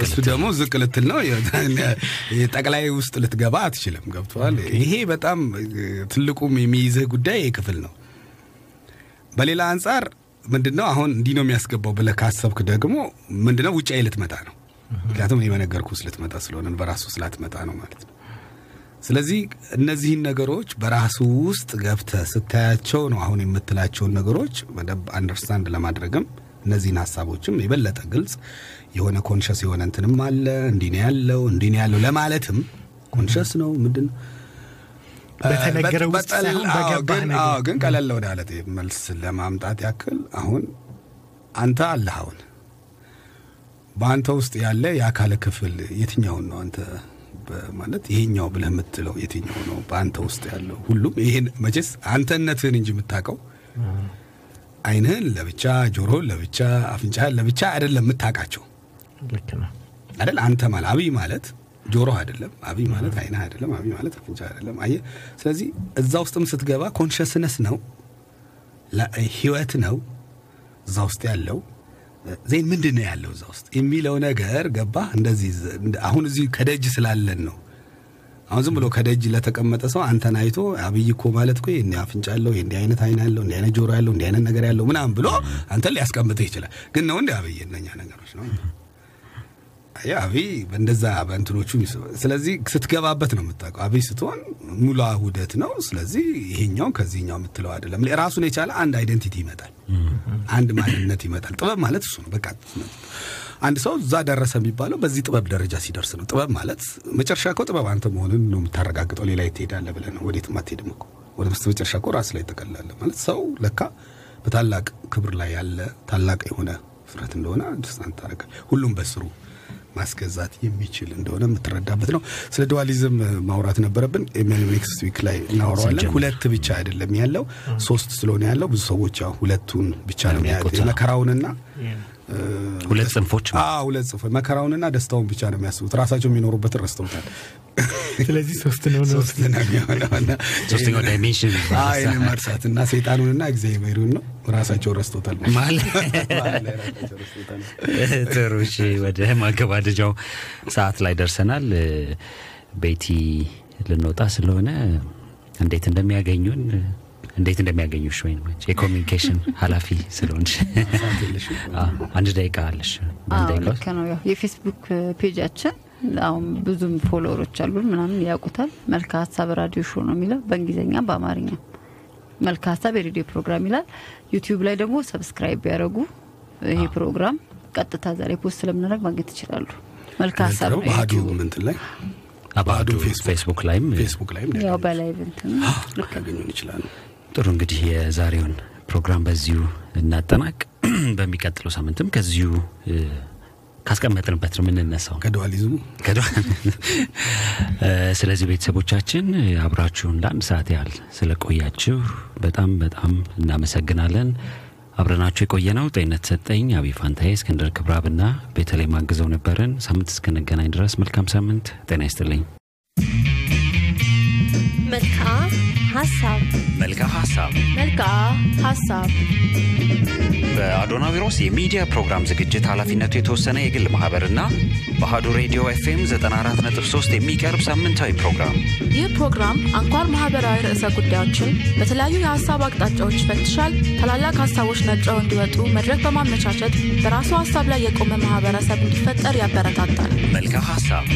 እሱ ደግሞ ዝቅ ልትል ነው። ጠቅላይ ውስጥ ልትገባ አትችልም። ገብተዋል። ይሄ በጣም ትልቁም የሚይዝህ ጉዳይ ይህ ክፍል ነው። በሌላ አንጻር ምንድን ነው አሁን እንዲህ ነው የሚያስገባው ብለህ ካሰብክ ደግሞ ምንድን ነው ውጫዊ ልትመጣ ነው። ምክንያቱም እኔ በነገርኩህ ልትመጣ ስለሆነ በራሱ ስላትመጣ ነው ማለት ነው። ስለዚህ እነዚህን ነገሮች በራሱ ውስጥ ገብተህ ስታያቸው ነው አሁን የምትላቸውን ነገሮች በደንብ አንደርስታንድ ለማድረግም እነዚህን ሀሳቦችም የበለጠ ግልጽ የሆነ conscious የሆነ እንትንም አለ እንዲህ ነው ያለው እንዲህ ነው ያለው ለማለትም conscious ነው ምንድን ነው? በተነገረ ውስጥ በጠል- ሳይሆን አዎ፣ በገባህ ግን- ቀለል ወዳለ መልስ ለማምጣት ያክል አሁን አንተ አለህ አሁን። በአንተ ውስጥ ያለ የአካለ ክፍል የትኛውን ነው አንተ ማለት ይሄኛው ብለህ የምትለው የትኛው ነው በአንተ ውስጥ ያለው ሁሉም ይሄን መቼስ አንተነትህን እንጂ የምታውቀው አይንህን ለብቻ ጆሮህን ለብቻ አፍንጫህን ለብቻ አይደለም የምታውቃቸው አይደል አንተ ማለት አብይ ማለት ጆሮ አይደለም። አብይ ማለት አይን አይደለም። አብይ ማለት አፍንጫ አይደለም። አየህ፣ ስለዚህ እዛ ውስጥም ስትገባ consciousness ነው፣ ህይወት ነው እዛ ውስጥ ያለው ዜን ምንድን ነው ያለው እዛ ውስጥ የሚለው ነገር ገባ። እንደዚህ አሁን እዚህ ከደጅ ስላለን ነው። አሁን ዝም ብሎ ከደጅ ለተቀመጠ ሰው አንተን አይቶ አብይ እኮ ማለት እኮ እንዲህ አፍንጫ አለው፣ እንዲህ አይነት አይን ያለው፣ እንዲህ አይነት ጆሮ ያለው፣ እንዲህ አይነት ነገር ያለው ምናምን ብሎ አንተን ሊያስቀምጥህ ይችላል። ግን ነው እንደ አብይ እነኛ ነገሮች ነው አብይ እንደዛ በእንትኖቹ ስለዚህ ስትገባበት ነው የምታውቀው። አብይ ስትሆን ሙሉ ውህደት ነው። ስለዚህ ይሄኛው ከዚህኛው የምትለው አይደለም። ራሱን የቻለ አንድ አይደንቲቲ ይመጣል፣ አንድ ማንነት ይመጣል። ጥበብ ማለት እሱ ነው። በቃ አንድ ሰው እዛ ደረሰ የሚባለው በዚህ ጥበብ ደረጃ ሲደርስ ነው። ጥበብ ማለት መጨረሻ እኮ ጥበብ አንተ መሆንን ነው የምታረጋግጠው። ሌላ ትሄዳለህ ብለህ ነው። ወዴትም አትሄድም እኮ ወደ መስተ መጨረሻ እኮ ራስ ላይ ትጠቀላለህ ማለት ሰው ለካ በታላቅ ክብር ላይ ያለ ታላቅ የሆነ ፍጥረት እንደሆነ understand ታደርጋለህ። ሁሉም በስሩ ማስገዛት የሚችል እንደሆነ የምትረዳበት ነው። ስለ dualism ማውራት ነበረብን። next week ላይ እናወራዋለን። ሁለት ብቻ አይደለም ያለው ሶስት ስለሆነ ያለው ብዙ ሰዎች ሁለቱን ብቻ ነው መከራውንና ሁለት ጽንፎች ሁለት ጽንፎች መከራውንና ደስታውን ብቻ ነው የሚያስቡት። ራሳቸው የሚኖሩበትን ረስተውታል። ስለዚህ ሶስት ነው ነው ሶስት ነው የሚሆነውና ሶስተኛው ዳይሜንሽን ይህን መርሳት እና ሰይጣኑንና እግዚአብሔርን ነው ራሳቸው ረስተውታል ማለት ጥሩ። እሺ ወደ ማገባደጃው ሰዓት ላይ ደርሰናል። ቤቲ ልንወጣ ስለሆነ እንዴት እንደሚያገኙን እንዴት እንደሚያገኙሽ ወይም የ communication ኃላፊ ስለሆንሽ አንድ ደቂቃ አለሽ። ልክ ነው። ያው የፌስቡክ page ኣችን አሁን ብዙም follower ኦች አሉን ምናምን ያውቁታል። መልካ ሀሳብ radio show ነው የሚለው በእንግሊዝኛ በአማርኛ መልካ ሀሳብ የሬዲዮ ፕሮግራም ይላል። ዩቲዩብ ላይ ደግሞ subscribe ያደረጉ ይሄ ፕሮግራም ቀጥታ ዛሬ post ስለምናደርግ ማግኘት ይችላሉ። መልካ ሀሳብ ነው ባህዱ ምንትን ላይ አባዱ ፌስቡክ ላይም ፌስቡክ ላይም ያው በላይ እንትን ሊያገኙን ይችላሉ። ጥሩ እንግዲህ የዛሬውን ፕሮግራም በዚሁ እናጠናቅ። በሚቀጥለው ሳምንትም ከዚሁ ካስቀመጥንበት ነው የምንነሳው ከዱዋሊዝሙ ስለዚህ ቤተሰቦቻችን አብራችሁን ለአንድ ሰዓት ያህል ስለቆያችሁ በጣም በጣም እናመሰግናለን። አብረናችሁ የቆየ ነው ጤንነት ሰጠኝ፣ አብይ ፋንታዬ፣ እስክንድር ክብራብና ቤተልሔም አግዘው ነበርን። ሳምንት እስክንገናኝ ድረስ መልካም ሳምንት። ጤና ይስጥልኝ። መልክዓ ሀሳብ መልካ ሀሳብ መልክዓ ሀሳብ በአዶናዊሮስ የሚዲያ ፕሮግራም ዝግጅት ኃላፊነቱ የተወሰነ የግል ማህበርና በአሀዱ ሬዲዮ ኤፍኤም 94.3 የሚቀርብ ሳምንታዊ ፕሮግራም። ይህ ፕሮግራም አንኳር ማህበራዊ ርዕሰ ጉዳዮችን በተለያዩ የሀሳብ አቅጣጫዎች ይፈትሻል። ታላላቅ ሀሳቦች ነጥረው እንዲወጡ መድረክ በማመቻቸት በራሱ ሀሳብ ላይ የቆመ ማህበረሰብ እንዲፈጠር ያበረታታል። መልካ ሀሳብ